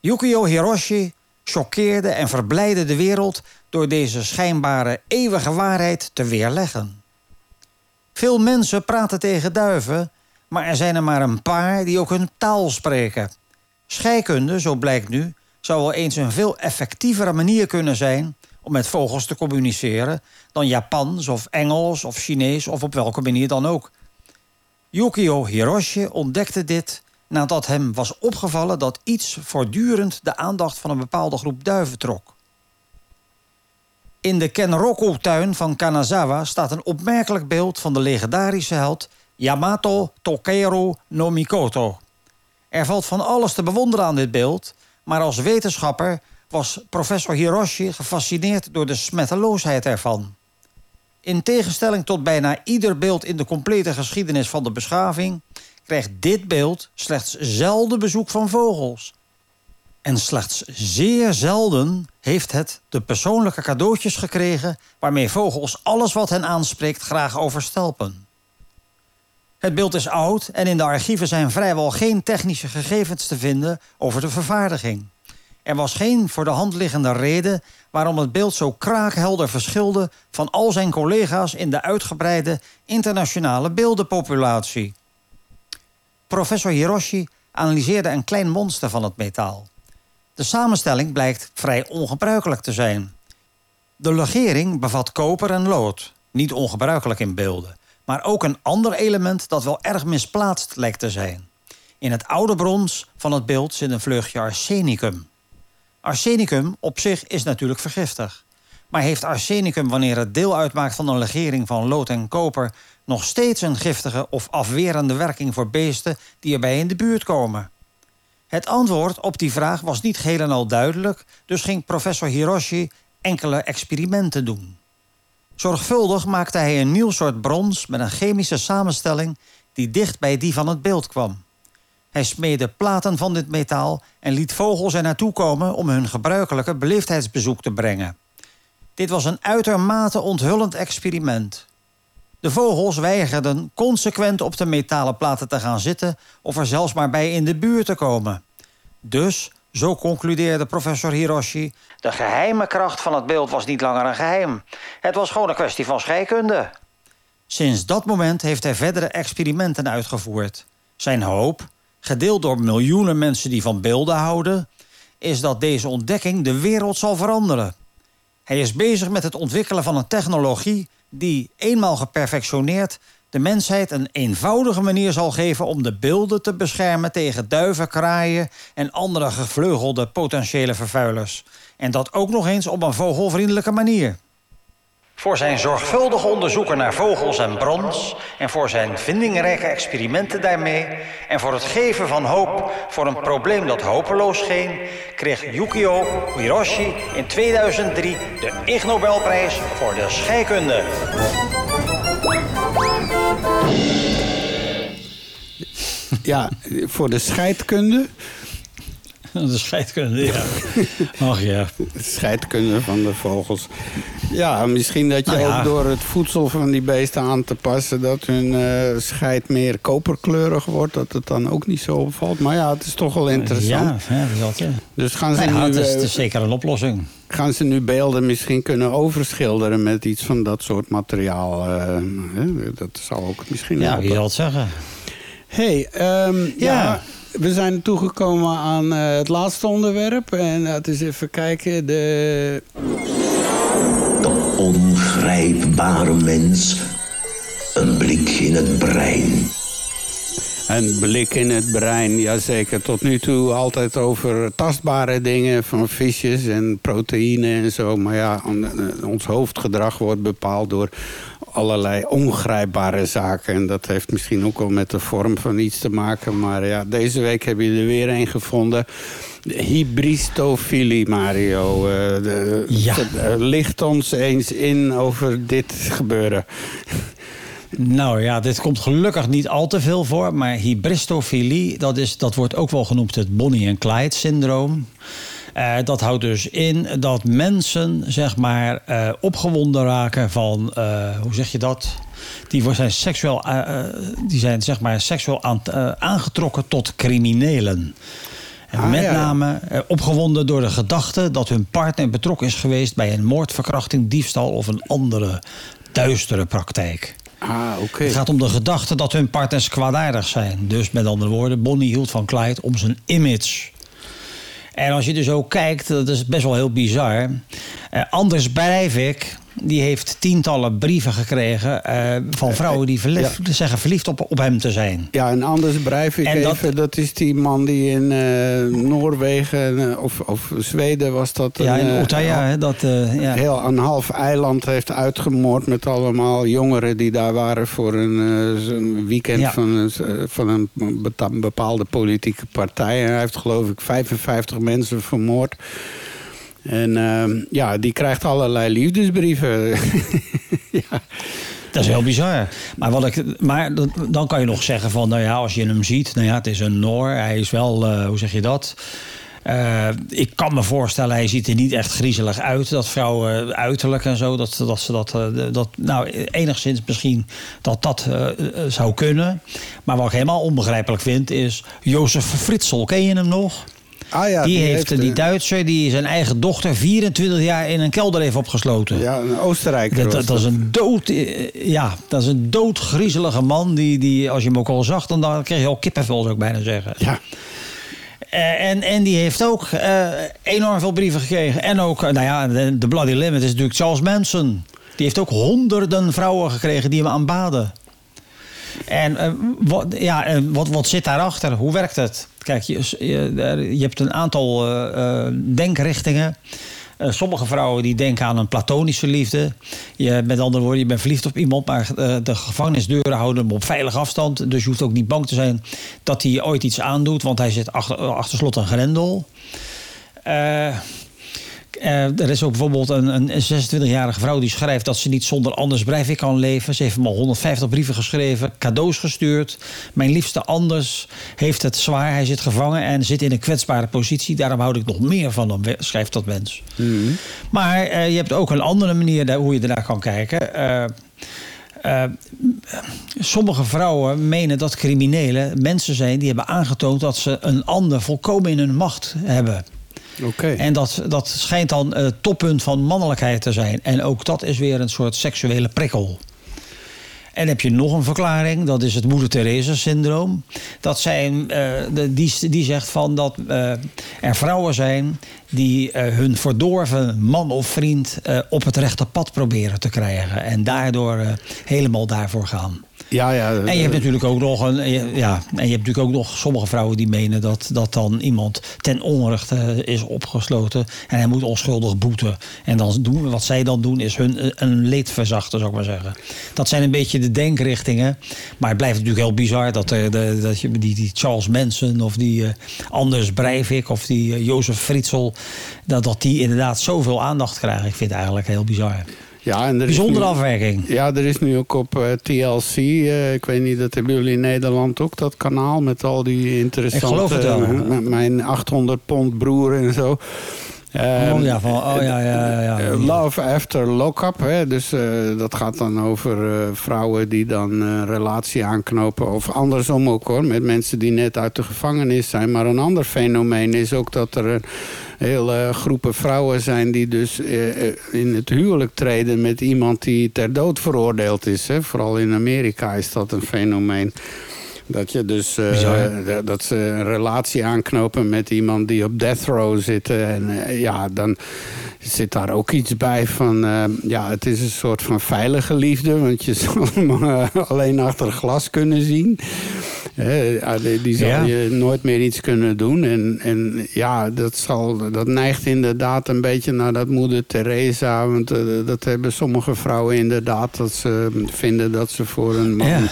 Yukio Hiroshi choqueerde en verblijdde de wereld door deze schijnbare eeuwige waarheid te weerleggen. Veel mensen praten tegen duiven, maar er zijn er maar een paar die ook hun taal spreken. Scheikunde, zo blijkt nu, zou wel eens een veel effectievere manier kunnen zijn om met vogels te communiceren dan Japans of Engels of Chinees of op welke manier dan ook. Yukio Hiroshi ontdekte dit nadat hem was opgevallen dat iets voortdurend de aandacht van een bepaalde groep duiven trok. In de Kenroku-tuin van Kanazawa staat een opmerkelijk beeld van de legendarische held Yamato Takeru no Mikoto. Er valt van alles te bewonderen aan dit beeld, maar als wetenschapper was professor Hiroshi gefascineerd door de smetteloosheid ervan. In tegenstelling tot bijna ieder beeld in de complete geschiedenis van de beschaving, krijgt dit beeld slechts zelden bezoek van vogels. En slechts zeer zelden heeft het de persoonlijke cadeautjes gekregen waarmee vogels alles wat hen aanspreekt graag overstelpen. Het beeld is oud en in de archieven zijn vrijwel geen technische gegevens te vinden over de vervaardiging. Er was geen voor de hand liggende reden waarom het beeld zo kraakhelder verschilde van al zijn collega's in de uitgebreide internationale beeldenpopulatie. Professor Hiroshi analyseerde een klein monster van het metaal. De samenstelling blijkt vrij ongebruikelijk te zijn. De legering bevat koper en lood, niet ongebruikelijk in beelden, maar ook een ander element dat wel erg misplaatst lijkt te zijn. In het oude brons van het beeld zit een vleugje arsenicum. Arsenicum op zich is natuurlijk vergiftig. Maar heeft arsenicum, wanneer het deel uitmaakt van een legering van lood en koper, nog steeds een giftige of afwerende werking voor beesten die erbij in de buurt komen? Het antwoord op die vraag was niet geheel en al duidelijk, dus ging professor Hiroshi enkele experimenten doen. Zorgvuldig maakte hij een nieuw soort brons met een chemische samenstelling die dicht bij die van het beeld kwam. Hij smeedde platen van dit metaal en liet vogels er naartoe komen om hun gebruikelijke beleefdheidsbezoek te brengen. Dit was een uitermate onthullend experiment. De vogels weigerden consequent op de metalen platen te gaan zitten of er zelfs maar bij in de buurt te komen. Dus, zo concludeerde professor Hiroshi, de geheime kracht van het beeld was niet langer een geheim. Het was gewoon een kwestie van scheikunde. Sinds dat moment heeft hij verdere experimenten uitgevoerd. Zijn hoop, gedeeld door miljoenen mensen die van beelden houden, is dat deze ontdekking de wereld zal veranderen. Hij is bezig met het ontwikkelen van een technologie die, eenmaal geperfectioneerd, de mensheid een eenvoudige manier zal geven om de beelden te beschermen tegen duiven, kraaien en andere gevleugelde potentiële vervuilers. En dat ook nog eens op een vogelvriendelijke manier. Voor zijn zorgvuldige onderzoeken naar vogels en brons... en voor zijn vindingrijke experimenten daarmee... en voor het geven van hoop voor een probleem dat hopeloos scheen... kreeg Yukio Hiroshi in 2003 de Ig Nobelprijs voor de scheikunde. Ja, voor de scheidkunde. De scheidkunde, ja. Ach ja. Scheidkunde van de vogels. Ja, misschien dat je Nou ja. ook door het voedsel van die beesten aan te passen... dat hun eh, scheid meer koperkleurig wordt. Dat het dan ook niet zo opvalt. Maar ja, het is toch wel interessant. Ja, ja, dat, ja. Dus gaan ze, Nou nu, het, is, eh, is zeker een oplossing. gaan ze nu beelden misschien kunnen overschilderen... met iets van dat soort materiaal. eh, hè? Dat zal ook misschien Ja, wie zal het zeggen? Hey, ehm, ja. Ja. we zijn toegekomen aan eh, het laatste onderwerp. En laten eens even kijken. De... De ongrijpbare mens. Een blik in het brein. Een blik in het brein, jazeker. Tot nu toe altijd over tastbare dingen van visjes en proteïne en zo. Maar ja, eh, ons hoofdgedrag wordt bepaald door allerlei ongrijpbare zaken. En dat heeft misschien ook wel met de vorm van iets te maken. Maar ja, deze week heb je er weer een gevonden. De Hybristofilie, Mario. Eh, de- Ja. eh, licht ons eens in over dit gebeuren. Nou ja, dit komt gelukkig niet al te veel voor. Maar hybristofilie, dat, is, dat wordt ook wel genoemd het Bonnie en Clyde syndroom. Eh, dat houdt dus in dat mensen zeg maar eh, opgewonden raken van, eh, hoe zeg je dat? Die zijn seksueel, die zijn zeg maar seksueel aan, aangetrokken tot criminelen. En Ah, met ja, name opgewonden door de gedachte dat hun partner betrokken is geweest bij een moord, verkrachting, diefstal of een andere duistere praktijk. Ah. Het gaat om de gedachte dat hun partners kwaadaardig zijn. Dus met andere woorden, Bonnie hield van Clyde om zijn image. En als je dus ook kijkt, dat is best wel heel bizar. Eh, Anders Breivik, die heeft tientallen brieven gekregen... eh, van vrouwen die verliefd, zeggen verliefd op, op hem te zijn. Ja, en Anders Breivik En dat- even, dat is die man die in eh, Noorwegen eh, of, of Zweden was dat... Ja, een, in eh, hè, dat... eh, ja. Heel een half eiland heeft uitgemoord met allemaal jongeren die daar waren voor een, eh, weekend Ja. van, een, eh, van een bepaalde politieke partij. En hij heeft geloof ik 55 mensen vermoord. En ehm, ja, die krijgt allerlei liefdesbrieven. ja. Dat is heel bizar. Maar, wat ik, maar dan kan je nog zeggen van, nou ja, als je hem ziet, nou ja, het is een Noor. Hij is wel, uh, hoe zeg je dat? Uh, ik kan me voorstellen, hij ziet er niet echt griezelig uit. Dat vrouwen uiterlijk en zo, dat, dat ze dat, dat. Nou, enigszins misschien dat dat zou kunnen. Maar wat ik helemaal onbegrijpelijk vind, is Jozef Fritsel. Ken je hem nog? Ah ja, die, die heeft, die Duitser die zijn eigen dochter 24 jaar in een kelder heeft opgesloten. Ja, een Oostenrijker. Dat, dat, dat is een dood, ja, dat is een doodgriezelige man. Die, die, als je hem ook al zag, dan, dan kreeg je al kippenvel, zou ik bijna zeggen. Ja. Uh, en, en die heeft ook uh, enorm veel brieven gekregen. En ook, nou ja, de, de Bloody Limit is natuurlijk Charles Manson. Die heeft ook honderden vrouwen gekregen die hem aanbaden. En wat, ja, wat, wat zit daarachter? Hoe werkt het? Kijk, je, je, je hebt een aantal denkrichtingen. Uh, sommige vrouwen die denken aan een platonische liefde. Je, met andere woorden, je bent verliefd op iemand, maar de gevangenisdeuren houden hem op veilig afstand. Dus je hoeft ook niet bang te zijn dat hij ooit iets aandoet, want hij zit achter, achter slot en grendel. Uh, er is ook bijvoorbeeld een, een 26-jarige vrouw die schrijft dat ze niet zonder Anders Breivik kan leven. Ze heeft hem al 150 brieven geschreven, cadeaus gestuurd. Mijn liefste Anders heeft het zwaar. Hij zit gevangen en zit in een kwetsbare positie. Daarom houd ik nog meer van hem, schrijft dat mens. Mm -hmm. Maar uh, je hebt ook een andere manier daar, hoe je ernaar kan kijken. Uh, uh, sommige vrouwen menen dat criminelen mensen zijn die hebben aangetoond dat ze een ander volkomen in hun macht hebben. En dat, dat schijnt dan het toppunt van mannelijkheid te zijn. En ook dat is weer een soort seksuele prikkel. En heb je nog een verklaring, dat is het Moeder Teresa-syndroom. Dat zijn, uh, de, die, die zegt van dat uh, er vrouwen zijn die hun verdorven man of vriend op het rechte pad proberen te krijgen. En daardoor helemaal daarvoor gaan. Ja, ja. En je hebt natuurlijk ook nog een, ja, en je hebt natuurlijk ook nog sommige vrouwen die menen dat, dat dan iemand ten onrechte is opgesloten en hij moet onschuldig boeten. En dan doen, wat zij dan doen is hun een leed verzachten, zou ik maar zeggen. Dat zijn een beetje de denkrichtingen. Maar het blijft natuurlijk heel bizar dat, er, de, dat je die, die Charles Manson of die uh, Anders Breivik of die uh, Jozef Fritsel, dat, dat die inderdaad zoveel aandacht krijgen. Ik vind het eigenlijk heel bizar. Ja, en er Bijzondere nu, afwerking. Ja, er is nu ook op uh, TLC, uh, ik weet niet, dat hebben jullie in Nederland ook, dat kanaal met al die interessante... Ik geloof het wel. Uh, mijn 800 pond broer en zo. Um, oh ja, van, oh ja, ja, ja, ja. Love after lock-up. Hè? Dus uh, dat gaat dan over uh, vrouwen die dan een uh, relatie aanknopen. Of andersom ook hoor, met mensen die net uit de gevangenis zijn. Maar een ander fenomeen is ook dat er hele groepen vrouwen zijn... die dus in het huwelijk treden met iemand die ter dood veroordeeld is. Hè? Vooral in Amerika is dat een fenomeen. Dat je dus uh, dat ze een relatie aanknopen met iemand die op death row zit. En uh, ja, dan zit daar ook iets bij van... Uh, ja, het is een soort van veilige liefde. Want je zal hem alleen achter glas kunnen zien. die zal ja. je nooit meer iets kunnen doen. En, en ja, dat, zal, dat neigt inderdaad een beetje naar dat moeder Teresa. Want dat hebben sommige vrouwen inderdaad. Dat ze vinden dat ze voor een man... Ja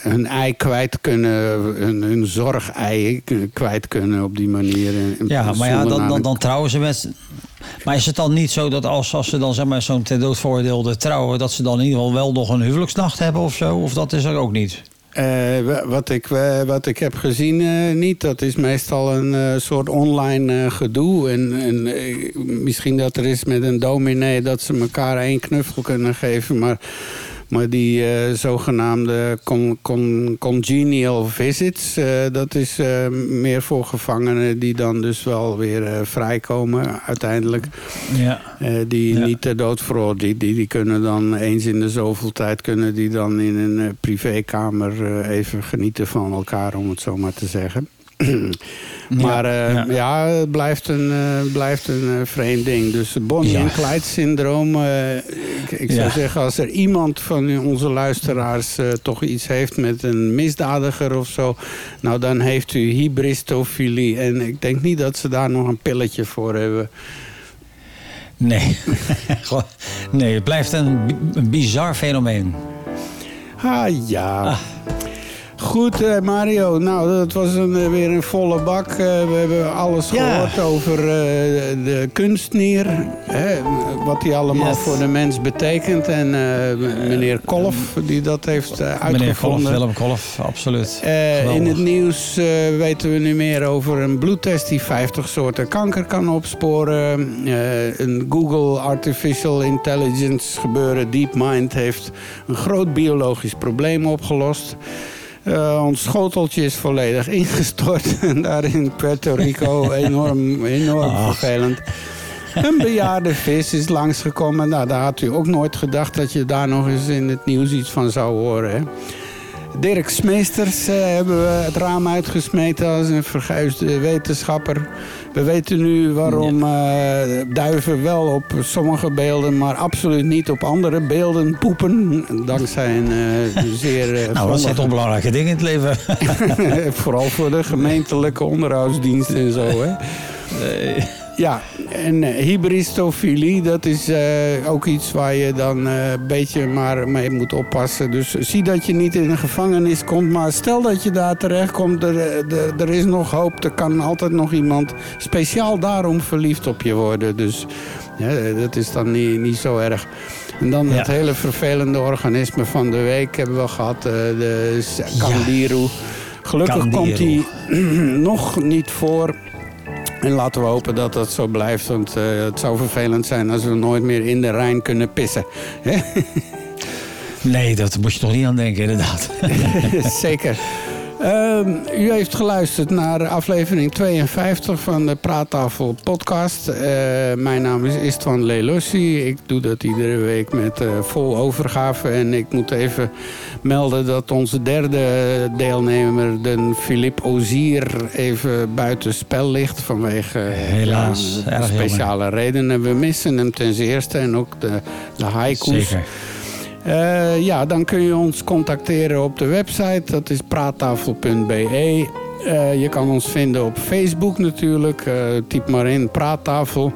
hun ei kwijt kunnen, hun, hun zorg-ei kwijt kunnen op die manier. Ja, maar ja, dan, dan, dan trouwen ze met... Maar is het dan niet zo dat als, als ze dan zeg maar, zo'n ter dood veroordeelde trouwen... dat ze dan in ieder geval wel nog een huwelijksnacht hebben of zo? Of dat is er ook niet? Uh, wat, ik, uh, wat ik heb gezien, uh, niet. Dat is meestal een soort online gedoe. En, en misschien dat er is met een dominee dat ze elkaar één knuffel kunnen geven. Maar maar die uh, zogenaamde con, con, congenial visits, uh, dat is uh, meer voor gevangenen die dan dus wel weer vrijkomen uiteindelijk. Ja. die ja. niet ter dood veroordeeld. Die, die, die kunnen dan eens in de zoveel tijd kunnen die dan in een privékamer even genieten van elkaar, om het zo maar te zeggen. Maar uh, ja. ja. het blijft een, uh, blijft een uh, vreemd ding. Dus Bonnie ja. en Clyde syndroom. ik, ik zou zeggen, als er iemand van onze luisteraars toch iets heeft met een misdadiger of zo. Nou, dan heeft u hybristofilie. En ik denk niet dat ze daar nog een pilletje voor hebben. Nee, nee het blijft een, een bizar fenomeen. Ah ja. Ah. Goed, eh, Mario. Nou, dat was een, eh, weer een volle bak. Eh, we hebben alles Ja. gehoord over de kunstnier. Hè, wat die allemaal Yes. voor de mens betekent. En meneer Kolf, die dat heeft eh, Meneer Kolf, uitgevonden. Willem Kolf, absoluut. In het nieuws weten we nu meer over een bloedtest die 50 soorten kanker kan opsporen. Een Google Artificial Intelligence gebeuren, DeepMind, heeft een groot biologisch probleem opgelost. Eh, ons schoteltje is volledig ingestort. En daar in Puerto Rico enorm, enorm vervelend. Een bejaarde vis is langsgekomen. Nou, daar had u ook nooit gedacht dat je daar nog eens in het nieuws iets van zou horen. Hè? Dirk Smeesters eh, hebben we het raam uitgesmeten als een verguisde wetenschapper. We weten nu waarom eh, duiven wel op sommige beelden, maar absoluut niet op andere beelden poepen. Dankzij een eh, zeer... eh, nou, dat zijn toch belangrijke dingen in het leven. Vooral voor de gemeentelijke onderhoudsdienst en zo, hè? Ja, en eh, hybristofilie, dat is eh, ook iets waar je dan eh, een beetje maar mee moet oppassen. Dus zie dat je niet in een gevangenis komt. Maar stel dat je daar terecht komt, er, er, er is nog hoop. Er kan altijd nog iemand speciaal daarom verliefd op je worden. Dus ja, dat is dan niet, niet zo erg. En dan het Ja. hele vervelende organisme van de week hebben we gehad. eh, de Candiru. Gelukkig Candiru. komt die nog niet voor. En laten we hopen dat dat zo blijft. Want eh, het zou vervelend zijn als we nooit meer in de Rijn kunnen pissen. Nee, dat moet je toch niet aan denken, inderdaad. Zeker. Ehm, u heeft geluisterd naar aflevering 52 van de Praattafel podcast. Eh, mijn naam is Istvan Lelossi. Ik doe dat iedere week met eh, vol overgave. En ik moet even melden dat onze derde deelnemer, de Philippe Ozier, even buiten spel ligt. Vanwege Helaas, ja, speciale redenen. We missen hem ten zeerste en ook de, de haiku's. Zeker. Eh, ja, dan kun je ons contacteren op de website. Dat is praattafel.be. Eh, je kan ons vinden op Facebook natuurlijk. Eh, typ maar in praattafel.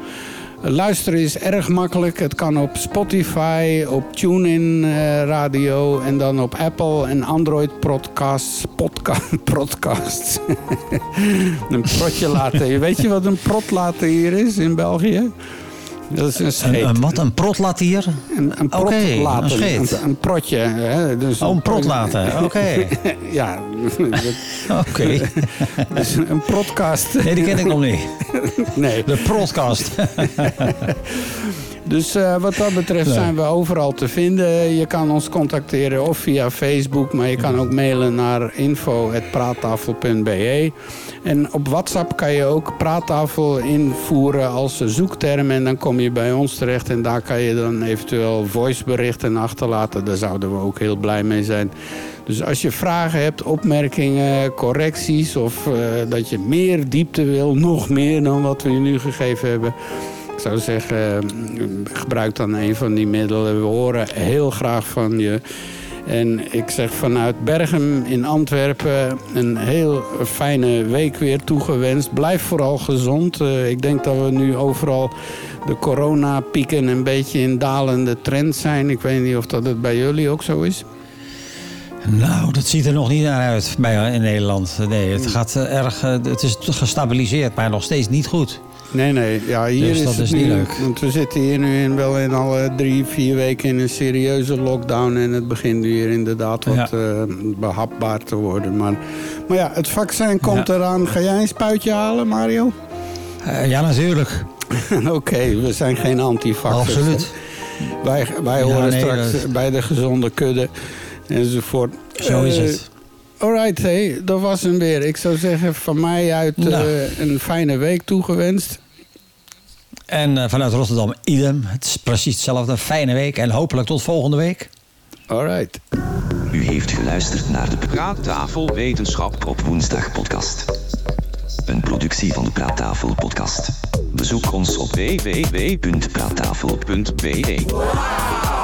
Luisteren is erg makkelijk. Het kan op Spotify, op TuneIn Radio en dan op Apple en Android podcasts. Podca podcasts. een protje laten. Weet je wat een prot laten hier is in België? Dat is een scheet. Een, een, wat, een protlatier? Een, een prot Oké, een scheet. Een, een protje. Hè? Dus Oh, een prot laten, oké. ja, Oké. dus een podcast. Nee, die ken ik nog niet. Nee. De podcast. Dus eh, wat dat betreft Nee. zijn we overal te vinden. Je kan ons contacteren of via Facebook, maar je kan ook mailen naar info.praattafel.be. En op WhatsApp kan je ook praattafel invoeren als zoekterm en dan kom je bij ons terecht en daar kan je dan eventueel voiceberichten achterlaten. Daar zouden we ook heel blij mee zijn. Dus als je vragen hebt, opmerkingen, correcties of eh, dat je meer diepte wil, nog meer dan wat we je nu gegeven hebben. Ik zou zeggen, eh, gebruik dan een van die middelen. We horen heel graag van je. En ik zeg vanuit Bergen in Antwerpen een heel fijne week weer toegewenst. Blijf vooral gezond. Eh, ik denk dat we nu overal de coronapieken een beetje in dalende trend zijn. Ik weet niet of dat het bij jullie ook zo is. Nou, dat ziet er nog niet naar uit bij, in Nederland. Nee, het gaat eh, erg. eh, Het is gestabiliseerd, maar nog steeds niet goed. Nee, nee. Ja, hier Dus is dat nu, niet leuk. Want we zitten hier nu in, wel in alle drie, vier weken in een serieuze lockdown. En het begint hier inderdaad wat Ja. eh, behapbaar te worden. Maar, maar ja, het vaccin komt Ja. eraan. Ga jij een spuitje halen, Mario? Eh, ja, natuurlijk. Oké, we zijn geen antivaxers. Absoluut. hè. Wij, wij Ja, horen nee, straks dat- bij de gezonde kudde enzovoort. Zo is Eh, het. Alright, hey, dat was hem weer. Ik zou zeggen, van mij uit Nou. eh, een fijne week toegewenst. En eh, vanuit Rotterdam, idem. Het is precies hetzelfde. Fijne week en hopelijk tot volgende week. Alright. U heeft geluisterd naar de Praattafel Wetenschap. op woensdag podcast. Een productie van de Praattafel podcast. Bezoek ons op www.praattafel.be www.praattafel.be.